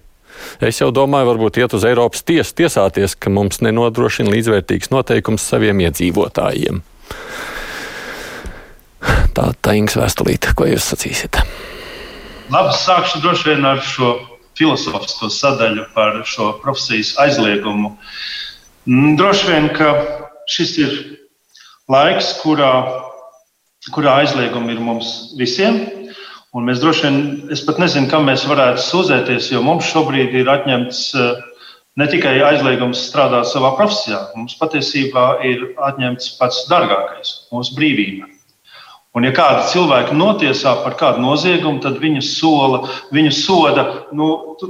Es jau domāju, varbūt iet uz Eiropas tiesu tiesāties, ka mums nenodrošina līdzvērtīgs noteikums saviem iedzīvotājiem. Tā ir Ingas vēstulīte, ko jūs sacīsiet. Labi, sākšu droši vien ar šo filozofisko sadaļu par šo profesijas aizliegumu. Uh, droši vien, ka šis ir laiks, kurā, kurā aizliegumi ir mums visiem. Un mēs droši vien, es pat nezinu, kam mēs varētu sūdzēties, jo mums šobrīd ir atņemts eh, ne tikai aizliegums strādāt savā profesijā, mums patiesībā ir atņemts pats dārgākais - mūsu brīvība. Un, ja kāda cilvēka notiesā par kādu noziegumu, tad viņu sola, viņu soda, nu,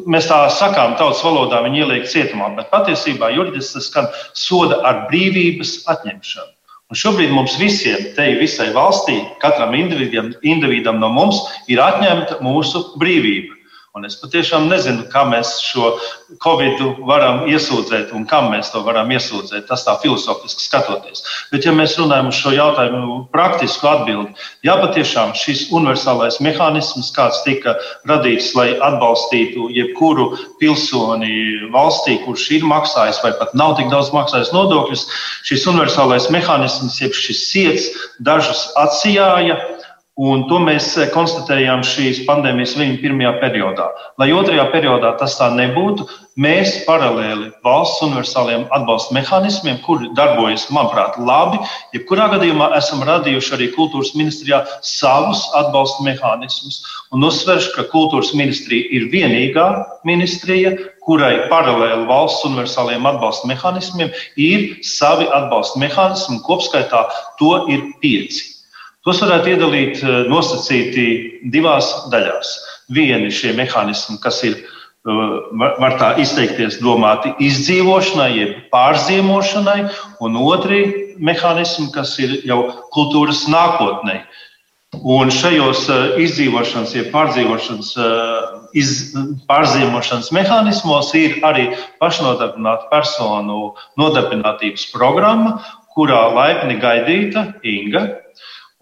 mēs tā sakām, tautas valodā viņi ieliek cietumā, bet patiesībā juridiski tas skan soda ar brīvības atņemšanu. Un šobrīd mums visiem, te visai valstī, katram individam, individam no mums ir atņemta mūsu brīvība. Un es patiešām nezinu, kā mēs šo Covid varam iesūdzēt un kam mēs to varam iesūdzēt. Tas tā filozofiski skatoties. Bet, ja mēs runājam par šo jautājumu praktisku atbildi, jā, patiešām šis universālais mehānisms, kāds tika radīts, lai atbalstītu jebkuru pilsoni valstī, kurš ir maksājis vai pat nav tik daudz maksājis nodokļus, šis universālais mehānisms, jeb šis ciets, dažus atsijāja Un to mēs eh, konstatējām šīs pandēmijas viņa pirmajā periodā. Lai otrajā periodā tas tā nebūtu, mēs paralēli valsts universālajiem atbalsta mehānismiem, kuri darbojas, manuprāt, labi, jebkurā gadījumā esam radījuši arī kultūras ministrijā savus atbalsta mehānismus. Un uzsveršu, ka kultūras ministrija ir vienīgā ministrija, kurai paralēli valsts universālajiem atbalsta mehānismiem ir savi atbalsta mehānismi, un kopskaitā to ir pieci. Tos varētu iedalīt eh, nosacīti divās daļās. Vieni šie mehānismi, kas ir, eh, var tā izteikties, domāti izdzīvošanai, jeb pārzīmošanai, un otri mehānismi, kas ir jau kultūras nākotnē. Un šajos eh, izdzīvošanas, jeb pārdzīvošanas, iz, pārzīmošanas mehānismos ir arī pašnodarbināta personu nodarbinātības programma, kurā laipni gaidīta Inga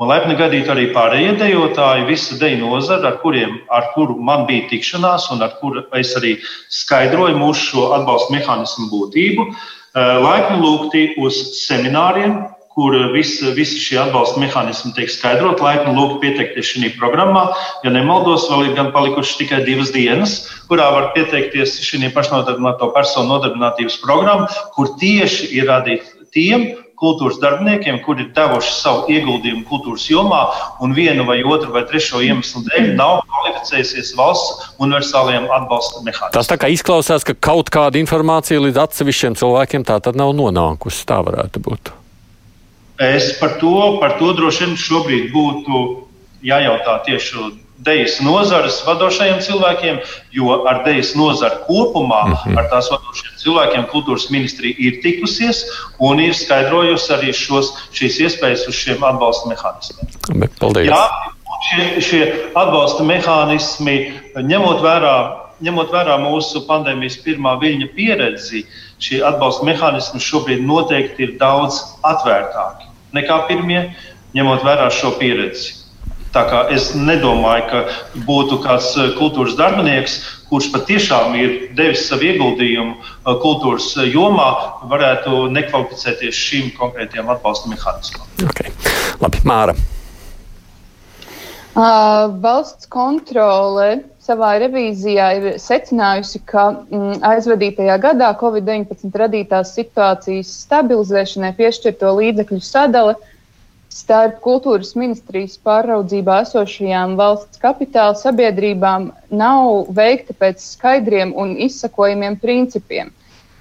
Un laipni gadīt arī pārējie dejotāji, visa deju nozara, ar, kuriem, ar kuru man bija tikšanās un ar kuru es arī skaidroju mūsu šo atbalsta mehānismu būtību. Eh, laipni lūgti uz semināriem, kur visi, visi šie atbalsta mehānismi tiek skaidrot, laipni lūgt pieteikties šajā programmā. Ja nemaldos, vēl ir gan palikušas tikai divas dienas, kurā var pieteikties šī pašnodarbināto personu nodarbinātības programma, kur tieši ir radīta tiem, kultūras darbiniekiem, kuri ir devuši savu ieguldījumu kultūras jomā, un vienu vai otru vai trešo iemeslu dēļ nav kvalificējusies valsts universālajiem atbalsta mehānismiem. Tas tā kā izklausās, ka kaut kāda informācija līdz atsevišķiem cilvēkiem tā tad nav nonākusi. Tā varētu būt. Es par to, par to droši vien šobrīd būtu jājautā tieši dejas nozares vadošajiem cilvēkiem, jo ar dejas nozari kopumā, mm -hmm. ar tās vadošajiem cilvēkiem, kultūras ministrija ir tikusies un ir skaidrojusi arī šos, šīs iespējas uz šiem atbalsta mehānismiem. Paldies! Jā, šie, šie atbalsta mehānismi, ņemot vērā ņemot vērā mūsu pandēmijas pirmā viļņa pieredzi, šie atbalsta mehānismi šobrīd noteikti ir daudz atvērtāki nekā pirmie, ņemot vērā šo pieredzi. Tā kā es nedomāju, ka būtu kāds eh, kultūras darbinieks, kurš patiešām ir devis savu ieguldījumu eh, kultūras jomā, varētu nekvalificēties šīm konkrētajām atbalsta mehānismam. Okay. Labi, Māra. Uh, valsts kontrole savā revīzijā ir secinājusi, ka mm, aizvadītajā gadā Covid-19 radītās situācijas stabilizēšanai piešķirto līdzekļu sadale starp kultūras ministrijas pāraudzībā esošajām valsts kapitāla sabiedrībām nav veikta pēc skaidriem un izsakojamiem principiem.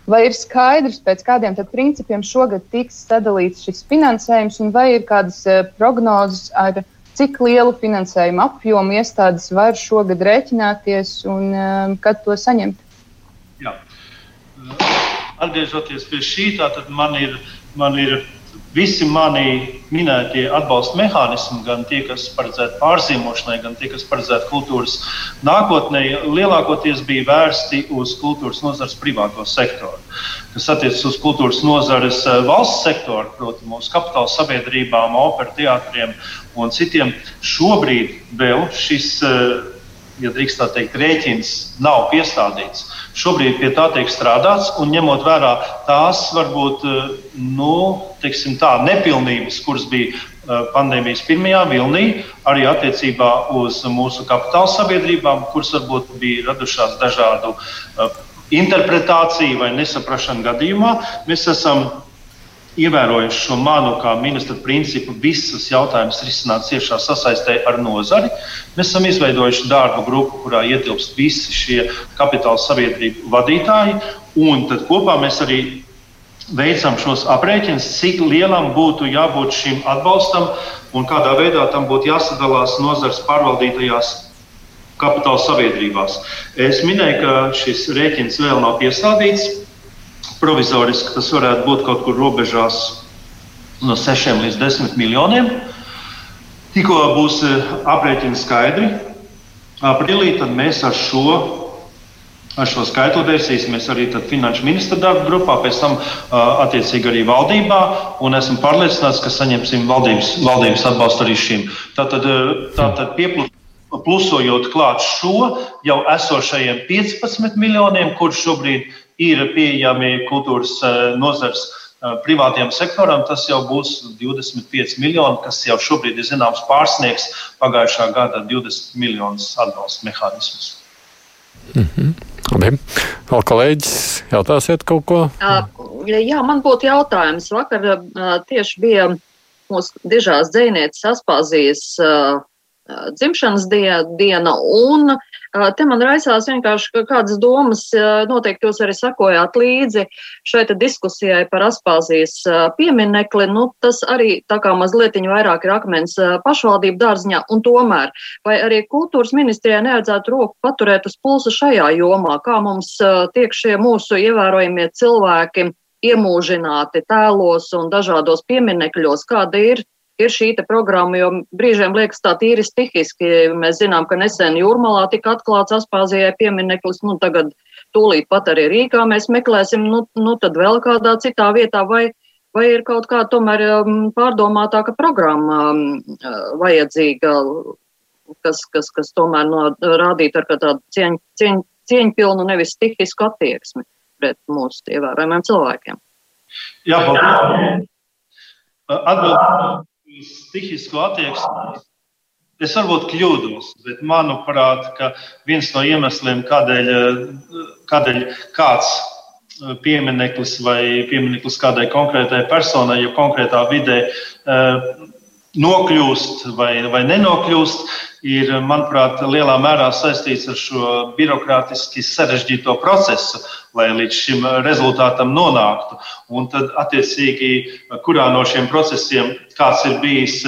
Vai ir skaidrs, pēc kādiem principiem šogad tiks sadalīts šis finansējums, un vai ir kādas prognozes ar cik lielu finansējumu apjomu iestādes var šogad rēķināties un um, kad to saņemt? Jā. Atgriežoties pie šī, tad man ir, man ir visi mani minētie atbalsta mehānismi, gan tie, kas paredzēti pārzīmošanai, gan tie, kas paredzēti kultūras nākotnē, lielākoties bija vērsti uz kultūras nozares privāto sektoru. Kas attiecas uz kultūras nozares eh, valsts sektoru, proti, mūsu kapitāla sabiedrībām, operas teātriem un citiem, šobrīd vēl šis uh, ja drīkst tā teikt, rēķins nav piestādīts. Šobrīd pie tā tiek strādāts, un ņemot vērā tās varbūt eh, nu, tā, nepilnības, kuras bija eh, pandēmijas pirmajā vilnī, arī attiecībā uz mūsu kapitāla sabiedrībām, kuras varbūt bija radušās dažādu eh, interpretāciju vai nesaprašanu gadījumā, mēs esam ievērojuši šo manu kā ministra principu, visus jautājumus risināt ciešā sasaistē ar nozari. Mēs esam izveidojuši darbu grupu, kurā ietilpst visi šie kapitāla sabiedrību vadītāji, un tad kopā mēs arī veicam šos aprēķinus, cik lielam būtu jābūt šim atbalstam un kādā veidā tam būtu jāsadalās nozars pārvaldītajās kapitāla sabiedrībās. Es minēju, ka šis rēķins vēl nav piesādīts provizoriski tas varētu būt kaut kur robežās no 6 līdz 10 miljoniem. Tikko būs e, aprēķini skaidri, aprīlī, mēs ar šo, ar šo skaitli vērsīsimies arī finanšu ministra darba grupā, pēc tam attiecīgi arī valdībā, esmu pārliecināts, ka saņemsim valdības, valdības atbalstu arī šim. Tātad, e, tātad pieplūst plusojot klāt šo jau esošajiem 15 miljoniem, kurš šobrīd ir pieejami kultūras eh, nozars eh, privātajam sektoram, tas jau būs 25 miljoni, kas jau šobrīd ir zināms pārsniegs pagājušā gada 20 miljonus atbalsta mehānismus. Mm -hmm. Labi. Vēl kolēģis, jautāsiet kaut ko? Jā, man būtu jautājums. Vakar tieši bija mūsu dižās dzēnieces Aspāzijas dzimšanas diena, un Te man raisās vienkārši kādas domas, noteikti jūs arī sakojāt līdzi šai diskusijai par Aspāzijas pieminekli. Nu, tas arī tā kā mazliet vairāk ir akmens pašvaldību dārziņā, un tomēr vai arī kultūras ministrijai nevajadzētu roku paturēt uz pulsa šajā jomā, kā mums tiek šie mūsu ievērojamie cilvēki iemūžināti tēlos un dažādos pieminekļos, kāda ir ir šī programma, jo brīžiem liekas tā tīri stihiski. Mēs zinām, ka nesen Jūrmalā tika atklāts Aspāzijai piemineklis, nu tagad tūlīt pat arī Rīgā mēs meklēsim, nu, nu tad vēl kādā citā vietā, vai, vai ir kaut kā tomēr um, pārdomātāka programma um, uh, vajadzīga, kas, kas, kas tomēr no, rādītu ar tādu cieņ, cieņ, cieņpilnu, nevis stihisku attieksmi pret mūsu ievērojumiem cilvēkiem. Jā, paldies. Atbild stihisku attieksmi. Es varbūt kļūdos, bet manuprāt, viens no iemesliem, kādēļ, kādēļ kāds uh, piemineklis vai piemineklis kādai konkrētai personai, ja konkrētā vidē uh, nokļūst vai, vai nenokļūst, ir, manuprāt, lielā mērā saistīts ar šo birokrātiski sarežģīto procesu, lai līdz šim rezultātam nonāktu. Un tad, attiecīgi, kurā no šiem procesiem kāds ir bijis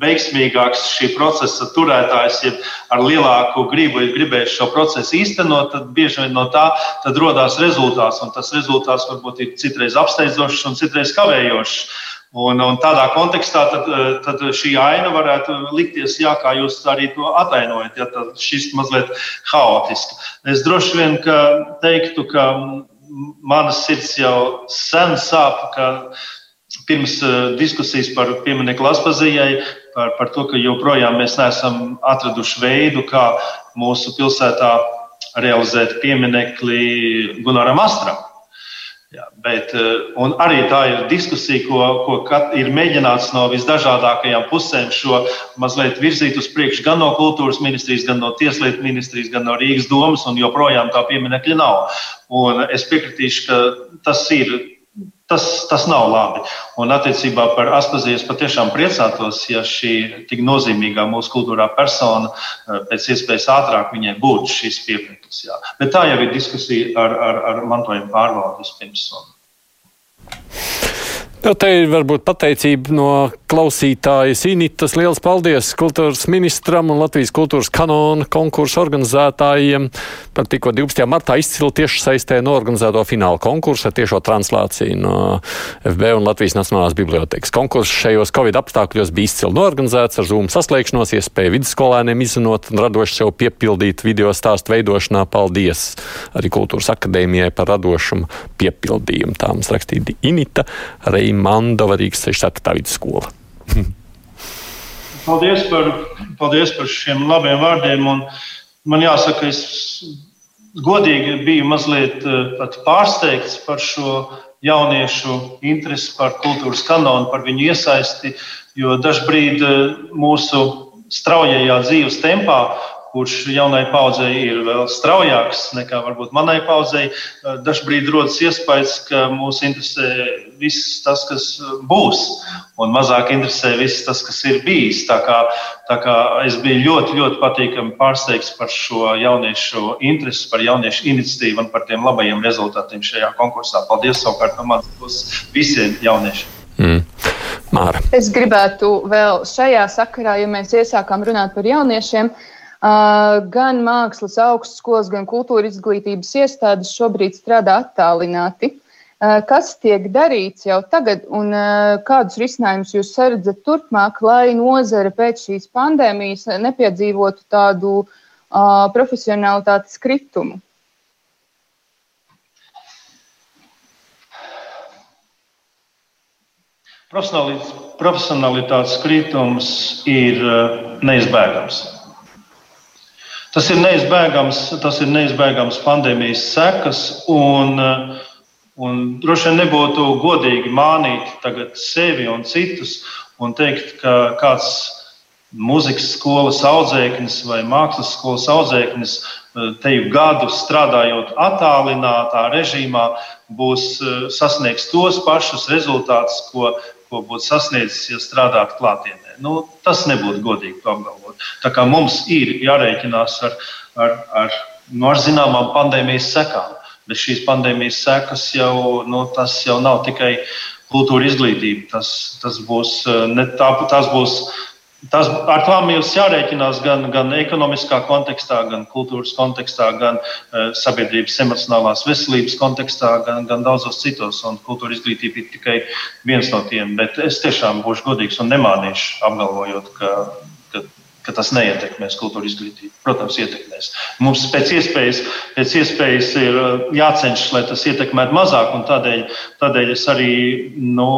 veiksmīgāks šī procesa turētājs, ja ar lielāku gribu ir gribējis šo procesu īstenot, tad bieži vien no tā radās rezultāts. Un tas rezultāts varbūt ir citreiz apsteidzošs un citreiz kavējošs. Un, un tādā kontekstā tad, tad šī aina varētu likties, jā, kā jūs arī to atainojat, ja šis mazliet haotiski. Es droši vien ka teiktu, ka manas sirds jau sen sāp, ka pirms diskusijas par pieminiektu Laspazijai, par, par to, ka joprojām mēs neesam atraduši veidu, kā mūsu pilsētā realizēt pieminekli Gunaram Astram. Jā, bet, eh, arī tā ir diskusija, ko, ko kat, ir mēģināts no visdažādākajām pusēm šo mazliet virzīt uz priekšu, gan no kultūras ministrijas, gan no tieslietu ministrijas, gan no Rīgas domas, un joprojām tā pieminekļa nav. Un es piekritīšu, ka tas ir Tas, tas nav labi. Un attiecībā par Aspaziju es patiešām priecātos, ja šī tik nozīmīgā mūsu kultūrā persona eh, pēc iespējas ātrāk viņai būtu šis piekritums. Bet tā jau ir diskusija ar, ar, ar mantojuma pārvaldi vispirms. Nu, te ir varbūt pateicība no klausītājas Initas. Liels paldies kultūras ministram un Latvijas kultūras kanona konkursu organizētājiem par tikko 12. martā izcilu tieši saistē norganizēto finālu konkursu ar tiešo translāciju no FB un Latvijas Nacionālās bibliotekas. Konkurss šajos Covid apstākļos bija izcili norganizēts ar Zoom saslēgšanos, iespēju vidusskolēniem izzinot un radoši sev piepildīt video stāstu veidošanā. Paldies arī Kultūras akadēmijai par radošumu piepildījumu. Tā mums rakstīja Inita. Rei arī Mandova Rīgas 67. vidusskola. paldies, par, paldies par šiem labiem vārdiem. Man jāsaka, es godīgi biju mazliet eh, pārsteigts par šo jauniešu interesi par kultūras kanonu, par viņu iesaisti, jo dažbrīd eh, mūsu straujajā dzīves tempā kurš jaunai paudzei ir vēl straujāks nekā varbūt manai paudzei. Eh, dažbrīd rodas iespējas, ka mūs interesē viss tas, kas būs, un mazāk interesē viss tas, kas ir bijis. Tā kā, tā kā es biju ļoti, ļoti patīkami pārsteigts par šo jauniešu interesi, par jauniešu iniciatīvu un par tiem labajiem rezultātiem šajā konkursā. Paldies savukārt no manas puses visiem jauniešiem! Mm. Māra. Es gribētu vēl šajā sakarā, ja mēs iesākām runāt par jauniešiem, uh, Gan mākslas augstskolas, gan kultūra izglītības iestādes šobrīd strādā attālināti. Kas tiek darīts jau tagad, un kādus risinājumus jūs redzat turpmāk, lai nozare pēc šīs pandēmijas nepiedzīvotu tādu uh, profesionālitātes kritumu? Profesionālitātes kritums ir neizbēgams. Tas ir neizbēgams, tas ir neizbēgams pandēmijas sekas. Un, un droši vien nebūtu godīgi mānīt sevi un citus un teikt, ka kāds muzikas skolas audzēknis vai mākslas skolas audzēknis teju gadu strādājot attālinātā režīmā, būs sasniegs tos pašus rezultātus, ko, ko būtu sasniedzis, ja strādātu klātienē. Nu, tas nebūtu godīgi apgalvot. Tā kā mums ir jārēķinās ar, ar, ar, nu, ar zināmām pandēmijas sekām. Bet šīs pandēmijas sekas jau, nu, jau nav tikai kultūra izglītība. Tas, tas būs, ne, tā, tas būs Tas, ar tām jums jārēķinās gan, gan ekonomiskā kontekstā, gan kultūras kontekstā, gan uh, sabiedrības emocionālās veselības kontekstā, gan, gan daudzos citos. Un kultūra izglītība ir tikai viens no tiem. Bet es tiešām būšu godīgs un nemānīšu apgalvojot, ka ka tas neietekmēs kultūra izglītību. Protams, ietekmēs. Mums pēc iespējas, pēc iespējas ir uh, jācenšas, lai tas ietekmētu mazāk, un tādēļ, tādēļ es arī nu,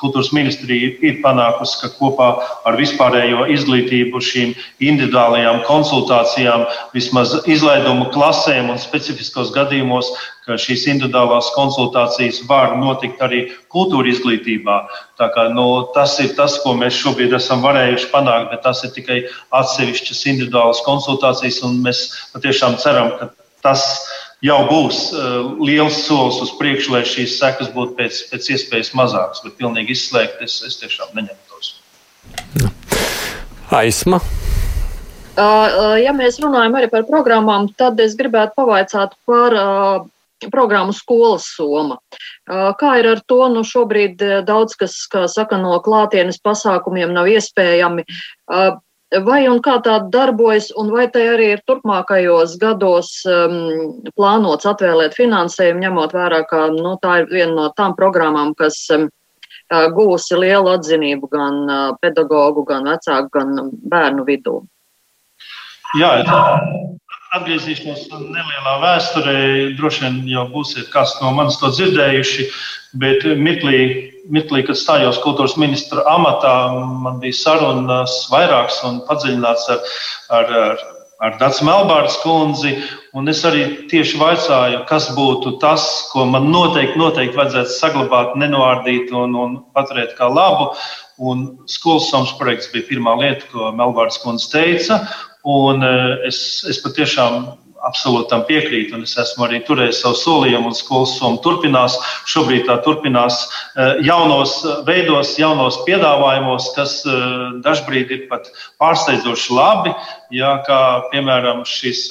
kultūras ministrija ir panākusi, ka kopā ar vispārējo izglītību šīm individuālajām konsultācijām, vismaz izlaidumu klasēm un specifiskos gadījumos, ka šīs individuālās konsultācijas var notikt arī kultūra izglītībā. Kā, nu, tas ir tas, ko mēs šobrīd esam varējuši panākt, bet tas ir tikai atsevišķas individuālas konsultācijas, un mēs patiešām ceram, ka tas jau būs uh, liels solis uz priekšu, lai šīs sekas būtu pēc, pēc iespējas mazākas. Bet pilnīgi izslēgt es, es tiešām neņemtos. Aizsma. Ja mēs runājam arī par programmām, tad es gribētu pavaicāt par programmu skolas soma. Kā ir ar to? Nu, šobrīd daudz kas, kā saka, no klātienes pasākumiem nav iespējami. Vai un kā tā darbojas, un vai tai arī ir turpmākajos gados um, plānots atvēlēt finansējumu, ņemot vērā, ka nu, tā ir viena no tām programmām, kas um, guvusi lielu atzinību gan pedagoģu, gan vecāku, gan bērnu vidū. Jā, atgriezīšos nelielā vēsturē. Droši vien jau būsiet kāds no manis to dzirdējuši, bet mirklī, mirklī kad stājos kultūras ministra amatā, man bija sarunas vairākas un padziļināts ar, ar, ar, ar Dācis Melbārdas kundzi. Es arī tieši vaicāju, kas būtu tas, ko man noteikti, noteikti vajadzētu saglabāt, nenoārdīt un, un paturēt kā labu. Un skolas somas projekts bija pirmā lieta, ko Melbārdas kundze teica. Un eh, es, es patiešām absolūti tam piekrītu, un es esmu arī turējis savu solījumu, un skolas summa turpinās. Šobrīd tā turpinās eh, jaunos veidos, jaunos piedāvājumos, kas eh, dažbrīd ir pat pārsteidzoši labi. Jā, kā piemēram šis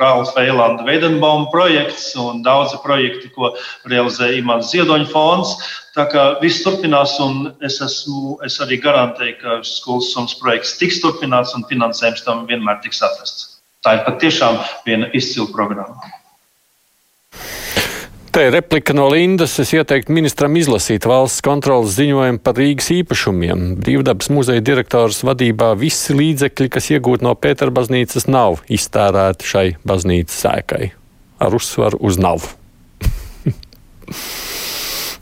Rāles Veilanda Veidenbauma projekts un daudzi projekti, ko realizē Imants Ziedoņa fonds. Tā kā viss turpinās, un es, esmu, es arī garantēju, ka skolas summas projekts tiks turpināts un finansējums tam vienmēr tiks atrasts. Tā ir patiešām viena izcila programma. Te ir replika no Lindas. Es ieteiktu ministram izlasīt valsts kontrolas ziņojumu par Rīgas īpašumiem. Brīvdabas muzeja direktors vadībā visi līdzekļi, kas iegūti no Pētera baznīcas, nav iztērēti šai baznīcas sēkai. Ar uzsvaru uz nav. (laughs)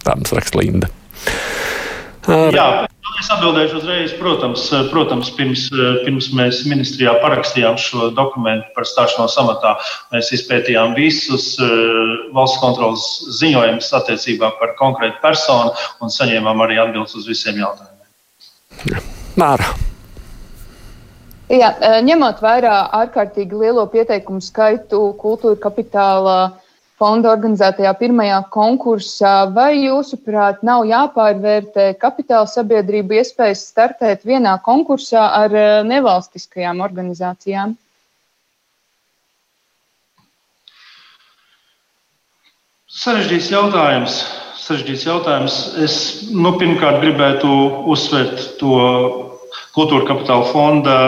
Tā mums raksta Linda. Ar... Jā, es atbildēšu uzreiz. Protams, protams pirms, pirms mēs ministrijā parakstījām šo dokumentu par stāšanos amatā, mēs izpētījām visus valsts kontrolas ziņojumus attiecībā par konkrētu personu un saņēmām arī atbildes uz visiem jautājumiem. Māra. Jā, ņemot vērā ārkārtīgi lielo pieteikumu skaitu kultūra kapitāla fonda organizētajā pirmajā konkursā, vai jūsuprāt nav jāpārvērtē kapitāla sabiedrību iespējas startēt vienā konkursā ar eh, nevalstiskajām organizācijām? Sarežģīts jautājums. Sarežģīts jautājums. Es nu, pirmkārt gribētu uzsvērt to kultūra kapitāla fonda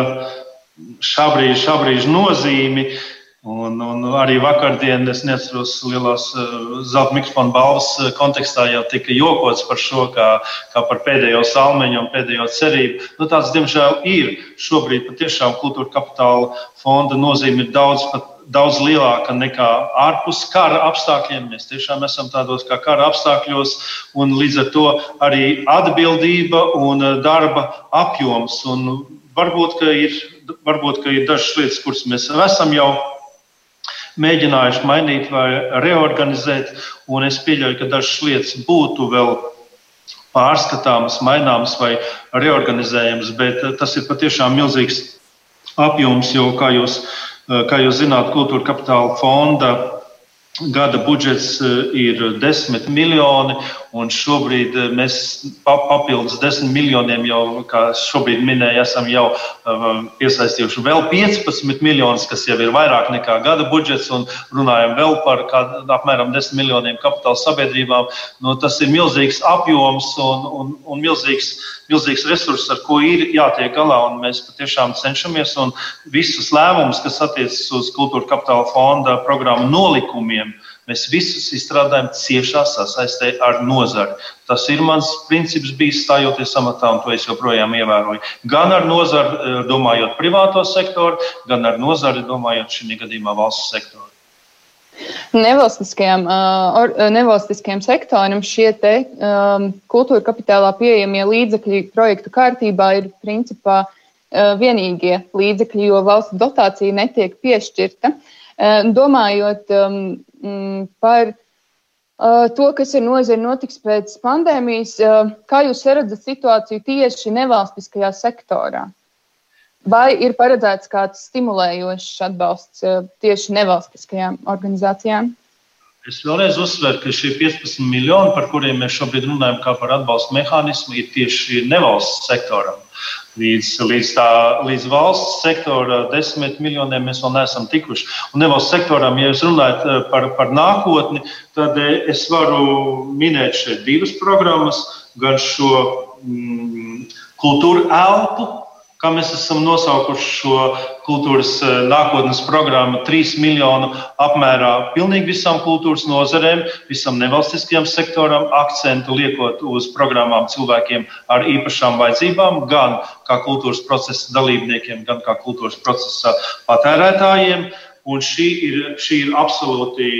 šā brīža, šā brīža nozīmi. Uh, Un, un arī vakardien, es neatceros, lielās uh, zelta mikrofona balvas uh, kontekstā jau tika jokots par šo, kā, kā par pēdējo salmeņu un pēdējo cerību. Nu, tāds, diemžēl, ir. Šobrīd patiešām kultūra kapitāla fonda nozīme ir daudz, pat, daudz lielāka nekā ārpus kara apstākļiem. Mēs tiešām esam tādos kā kara apstākļos, un līdz ar to arī atbildība un uh, darba apjoms. Un varbūt, ka ir, varbūt, ka ir dažas lietas, kuras mēs esam jau mēģinājuši mainīt vai reorganizēt. Es pieļauju, ka dažas lietas būtu vēl pārskatāmas, maināmas vai reorganizējamas, bet eh, tas ir patiešām milzīgs apjoms, jo, kā jūs, eh, kā jūs zināt, kultūra kapitāla fonda gada budžets eh, ir 10 miljoni, Un šobrīd eh, mēs papildus desmit miljoniem jau, kā šobrīd minēju, esam jau um, piesaistījuši vēl 15 miljonus, kas jau ir vairāk nekā gada budžets, un runājam vēl par kād, apmēram 10 miljoniem kapitāla sabiedrībām. Nu, tas ir milzīgs apjoms un, un, un milzīgs, milzīgs resurss, ar ko ir jātiek galā. Mēs patiešām cenšamies un visus lēmumus, kas attiecas uz kultūra kapitāla fonda programmu nolikumiem, Mēs visus izstrādājam ciešā sasaistē ar nozari. Tas ir mans princips bijis stājoties amatā, un to es joprojām ievēroju. Gan ar nozari, eh, domājot privāto sektoru, gan ar nozari, domājot šī gadījumā valsts sektoru. Nevalstiskajam, uh, nevalstiskajam sektoram šie te, um, kultūra kapitālā pieejamie līdzekļi projektu kārtībā ir principā uh, vienīgie līdzekļi, jo valsts dotācija netiek piešķirta. Uh, domājot um, mm, par uh, to, kas ir nozara notiks pēc pandēmijas. Uh, kā jūs redzat situāciju tieši nevalstiskajā sektorā? Vai ir paredzēts kāds stimulējošs atbalsts tieši nevalstiskajām organizācijām? Es vēlreiz uzsveru, ka šie 15 miljoni, par kuriem mēs šobrīd runājam, kā par atbalstu mehānismu, ir tieši nevalsts sektoram. Līdz, līdz, tā, līdz valsts sektora desmit miljoniem mēs vēl neesam tikuši. Un nevalsts sektoram, ja jūs runājat eh, par, par nākotni, tad eh, es varu minēt šeit divas programmas, gan šo mm, kultūra elpu kā mēs esam nosaukuši šo kultūras eh, nākotnes programmu, 3 miljonu apmērā pilnīgi visām kultūras nozarēm, visam nevalstiskajam sektoram, akcentu liekot uz programmām cilvēkiem ar īpašām vajadzībām, gan kā kultūras procesa dalībniekiem, gan kā kultūras procesa patērētājiem. Un šī ir, šī ir absolūti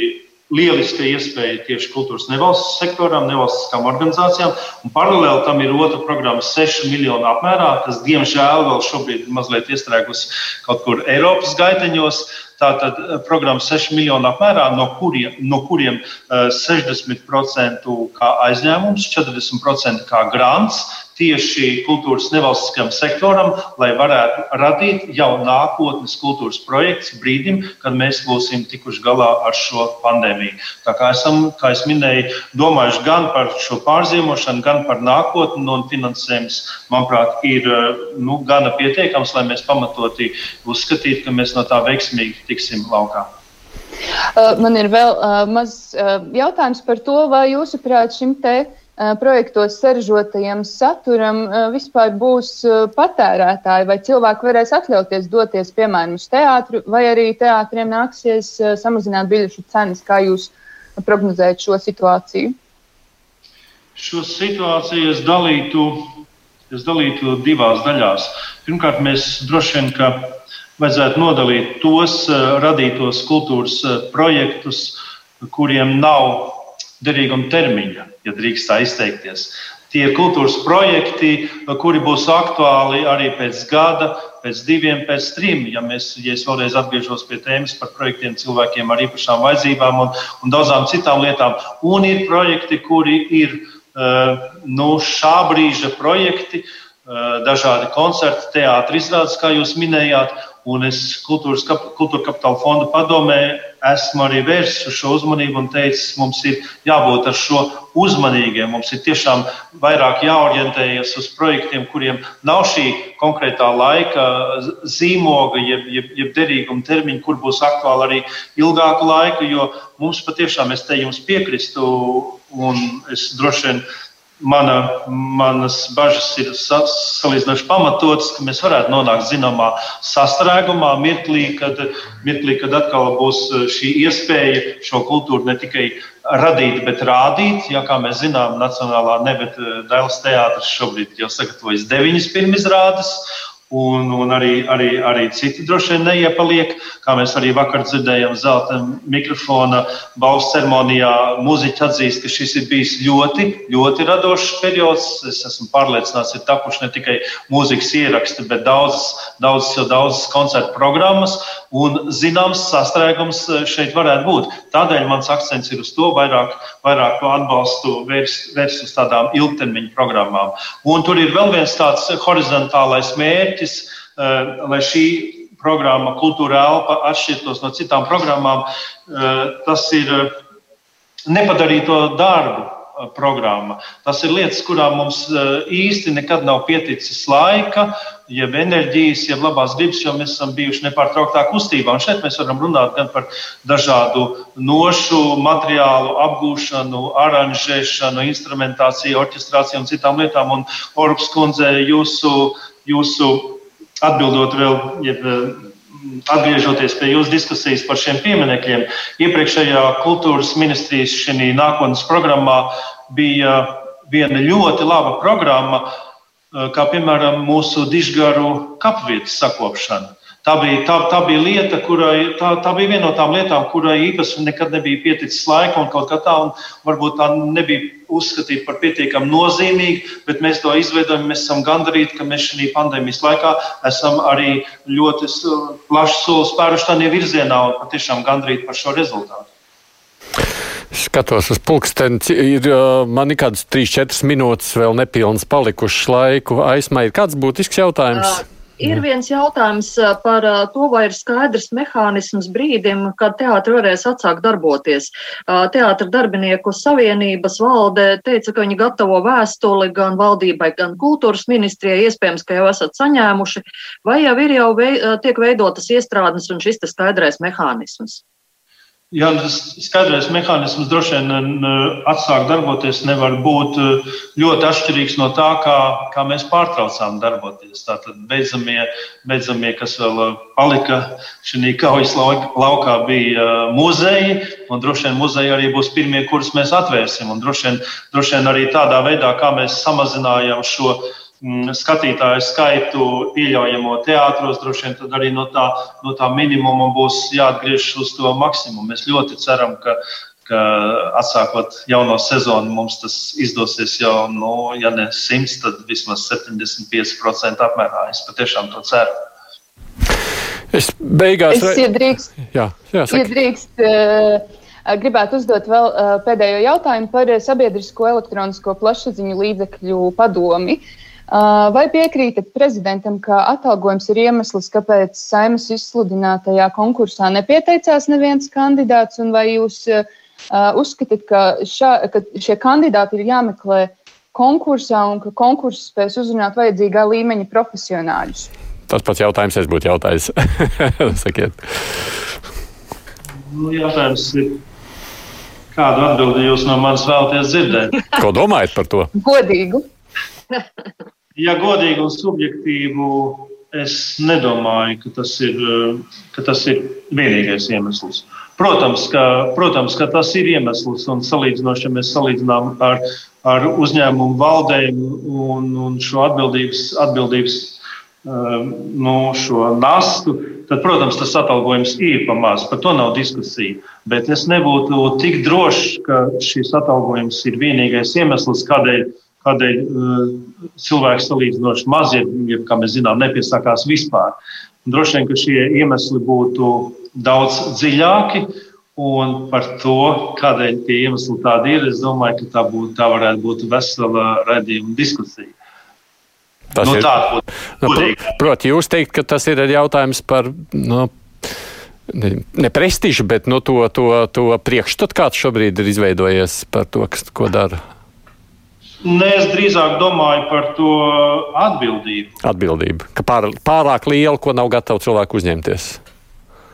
lieliska iespēja tieši kultūras nevalsts sektoram, nevalstiskām organizācijām. Un paralēli tam ir otra programma 6 miljonu apmērā, kas diemžēl vēl šobrīd mazliet iestrēgusi kaut kur Eiropas gaiteņos. Tātad eh, programma 6 miljonu apmērā, no kuriem, no kuriem 60% eh, kā aizņēmums, 40% kā grants, tieši kultūras nevalstiskajam sektoram, lai varētu radīt jau nākotnes kultūras projekts brīdim, kad mēs būsim tikuši galā ar šo pandēmiju. Tā kā esam, kā es minēju, domājuši gan par šo pārzīmošanu, gan par nākotni, un finansējums, manuprāt, ir nu, gana pietiekams, lai mēs pamatoti uzskatītu, ka mēs no tā veiksmīgi tiksim laukā. Man ir vēl uh, mazs uh, jautājums par to, vai jūsuprāt šim te uh, Eh, projektos saražotajam saturam eh, vispār būs eh, patērētāji, vai cilvēki varēs atļauties doties, piemēram, uz teātru, vai arī teātriem nāksies samazināt biļešu cenas, kā jūs prognozējat šo situāciju? Šo situāciju es dalītu, es dalītu divās daļās. Pirmkārt, mēs droši vien, ka vajadzētu nodalīt tos radītos kultūras projektus, kuriem nav derīguma termiņa, ja drīkst tā izteikties. Tie kultūras projekti, kuri būs aktuāli arī pēc gada, pēc diviem, pēc trim, ja, mēs, ja es vēlreiz atgriežos pie tēmas par projektiem cilvēkiem ar īpašām vajadzībām un, un daudzām citām lietām. Un ir projekti, kuri ir uh, nu, šā brīža projekti, uh, dažādi koncerti, teātris izrādes, kā jūs minējāt, Un es kultūras, kultūra kapitāla fonda padomē esmu arī vērsis uz šo uzmanību un teicis, mums ir jābūt ar šo uzmanīgiem. Mums ir tiešām vairāk jāorientējas uz projektiem, kuriem nav šī konkrētā laika zīmoga, jeb, jeb, jeb derīguma termiņa, kur būs aktuāli arī ilgāku laiku, jo mums patiešām, es te jums piekristu, un es droši vien Mana, manas bažas ir salīdzinoši pamatotas, ka mēs varētu nonākt zināmā sastrēgumā, mirklī, kad, mirklī, kad atkal būs šī iespēja šo kultūru ne tikai radīt, bet rādīt. Ja, kā mēs zinām, Nacionālā nebeta Dēls teātris šobrīd jau sagatavojas deviņas pirmizrādes, Un, un arī, arī, arī citi droši vien neiepaliek. Kā mēs arī vakar dzirdējām, zelta mikrofona balss ceremonijā, mūziķi atzīst, ka šis ir bijis ļoti, ļoti radošs periods. Es esmu pārliecināts, ir tapuši ne tikai mūzikas ieraksti, bet daudzas, daudzas daudzas koncertu programmas. Un zināms sastrēgums šeit varētu būt. Tādēļ mans akcents ir uz to vairāk, vairāk atbalstu vērst, vērst uz tādām ilgtermiņa programmām. Un tur ir vēl viens tāds horizontālais mērķis eh, lai šī programma, kultūra elpa, atšķirtos no citām programmām, eh, tas ir eh, nepadarīt to darbu programma. Tas ir lietas, kurām mums īsti nekad nav pieticis laika, jeb enerģijas, jeb labās gribas, jo mēs esam bijuši nepārtrauktā kustībā. Un šeit mēs varam runāt gan par dažādu nošu materiālu apgūšanu, aranžēšanu, instrumentāciju, orķestrāciju un citām lietām. Un Orups kundze, jūsu jūsu atbildot vēl, jeb, atgriežoties pie jūsu diskusijas par šiem pieminekļiem, iepriekšējā kultūras ministrijas šī nākotnes programmā bija viena ļoti laba programma, kā piemēram mūsu dižgaru kapvietas sakopšana. Tā bija, tā, tā bija lieta, kurai, tā, tā bija viena no tām lietām, kurai īpaši nekad nebija pieticis laika un kaut kā tā, un varbūt tā nebija uzskatīta par pietiekami nozīmīgu, bet mēs to izveidojam, mēs esam gandarīti, ka mēs šī pandēmijas laikā esam arī ļoti plašu soli spēruši tādā virzienā un patiešām gandarīti par šo rezultātu. Skatos uz pulksteni, ir man ir kādas 3-4 minūtes vēl nepilnas palikušas laiku. Aizmai ir kāds būtisks jautājums? Uh. Ir viens jautājums par to, vai ir skaidrs mehānisms brīdim, kad teātris varēs atsākt darboties. Teātris darbinieku savienības valde teica, ka viņi gatavo vēstuli gan valdībai, gan kultūras ministrijai. Iespējams, ka jau esat saņēmuši, vai jau ir jau vei, tiek veidotas iestrādes un šis skaidrais mehānisms. Jā, tas skaidrais mehānisms droši vien atsāk darboties nevar būt ļoti atšķirīgs no tā, kā, kā mēs pārtraucām darboties. Tātad beidzamie, beidzamie kas vēl palika šajā kaujas laukā, bija muzeji, un droši vien muzeji arī būs pirmie, kurus mēs atvērsim. Un droši vien, droši vien arī tādā veidā, kā mēs samazinājām šo Mm, skatītāju skaitu pieļaujamo teātros, droši vien tad arī no tā, no tā minimuma būs jāatgriežas uz to maksimumu. Mēs ļoti ceram, ka, ka atsākot jauno sezonu, mums tas izdosies jau, nu, ja ne 100, tad vismaz 75% apmērā. Es patiešām to ceru. Es beigās. Es iedrīkst, jā, jā, iedrīkst, uh, gribētu uzdot vēl uh, pēdējo jautājumu par sabiedrisko elektronisko plašsaziņu līdzekļu padomi. Uh, Vai piekrītat prezidentam, ka atalgojums ir iemesls, kāpēc saimas izsludinātajā konkursā nepieteicās neviens kandidāts, un vai jūs uzskatāt, ka, šā, ka šie kandidāti ir jāmeklē konkursā un ka konkurss spēs uzrunāt vajadzīgā līmeņa profesionāļus? Tas pats jautājums es būtu jautājis. (laughs) Sakiet. Nu, jautājums ir, kādu atbildi jūs no manis vēlaties dzirdēt? Ko domājat par to? Godīgu. (laughs) ja godīgi un subjektīvu, es nedomāju, ka tas ir, ka tas ir vienīgais iemesls. Protams ka, protams, ka tas ir iemesls, un salīdzinoši, ja mēs salīdzinām ar, ar uzņēmumu valdēm un, un šo atbildības, atbildības nu, šo nastu, tad, protams, tas atalgojums ir pamazs. Par to nav diskusija. Bet es nebūtu tik drošs, ka šis atalgojums ir vienīgais iemesls, kādēļ kādēļ uh, cilvēks salīdzinoši maz, ja, kā mēs zinām, nepiesakās vispār. Droši vien, ka šie iemesli būtu daudz dziļāki. Un par to, kādēļ tie iemesli tādi ir, es domāju, ka tā, būtu, tā varētu būt vesela redzējuma diskusija. Tas nu, ir būtu nu, pr Proti, jūs teikt, ka tas ir jautājums par. Nu, ne, ne prestižu, bet nu, to, to, to priekšstatu, kāds šobrīd ir izveidojies par to, kas, ko dara Nē, es drīzāk domāju par to atbildību. Atbildība, ka pār, pārāk liela, ko nav gatavi cilvēku uzņemties.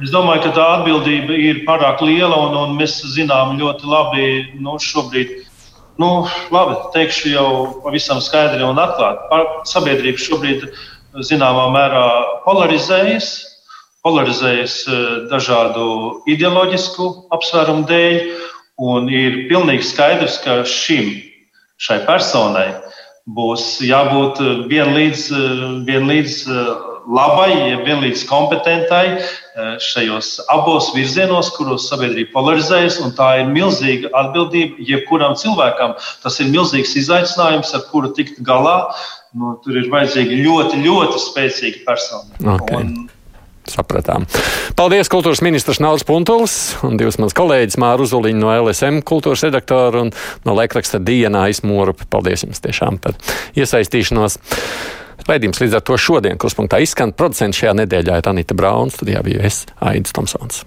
Es domāju, ka tā atbildība ir pārāk liela, un, un mēs zinām ļoti labi, nu, šobrīd, nu, labi, teikšu jau pavisam skaidri un atklāti. Sabiedrība šobrīd zināmā mērā polarizējas, polarizējas eh, dažādu ideoloģisku apsvērumu dēļ, un ir pilnīgi skaidrs, ka šim šai personai būs jābūt eh, vienlīdz, eh, vienlīdz eh, labai, vienlīdz kompetentai šajos abos virzienos, kuros sabiedrība polarizējas. Tā ir milzīga atbildība jebkuram cilvēkam. Tas ir milzīgs izaicinājums, ar kuru tikt galā. Nu, tur ir vajadzīga ļoti, ļoti spēcīga persona. Okay. Un, Sapratām. Paldies, kultūras ministrs Nauris Puntulis un divas mans kolēģis Māra Uzuliņa no LSM kultūras redaktora un no laikraksta Dienā Ismūrupa. Paldies jums tiešām par iesaistīšanos. Raidījums līdz ar to šodien kruspunktā izskan. Producents šajā nedēļā ir Anita Brauna, studijā bija es, Aidis Tomsons.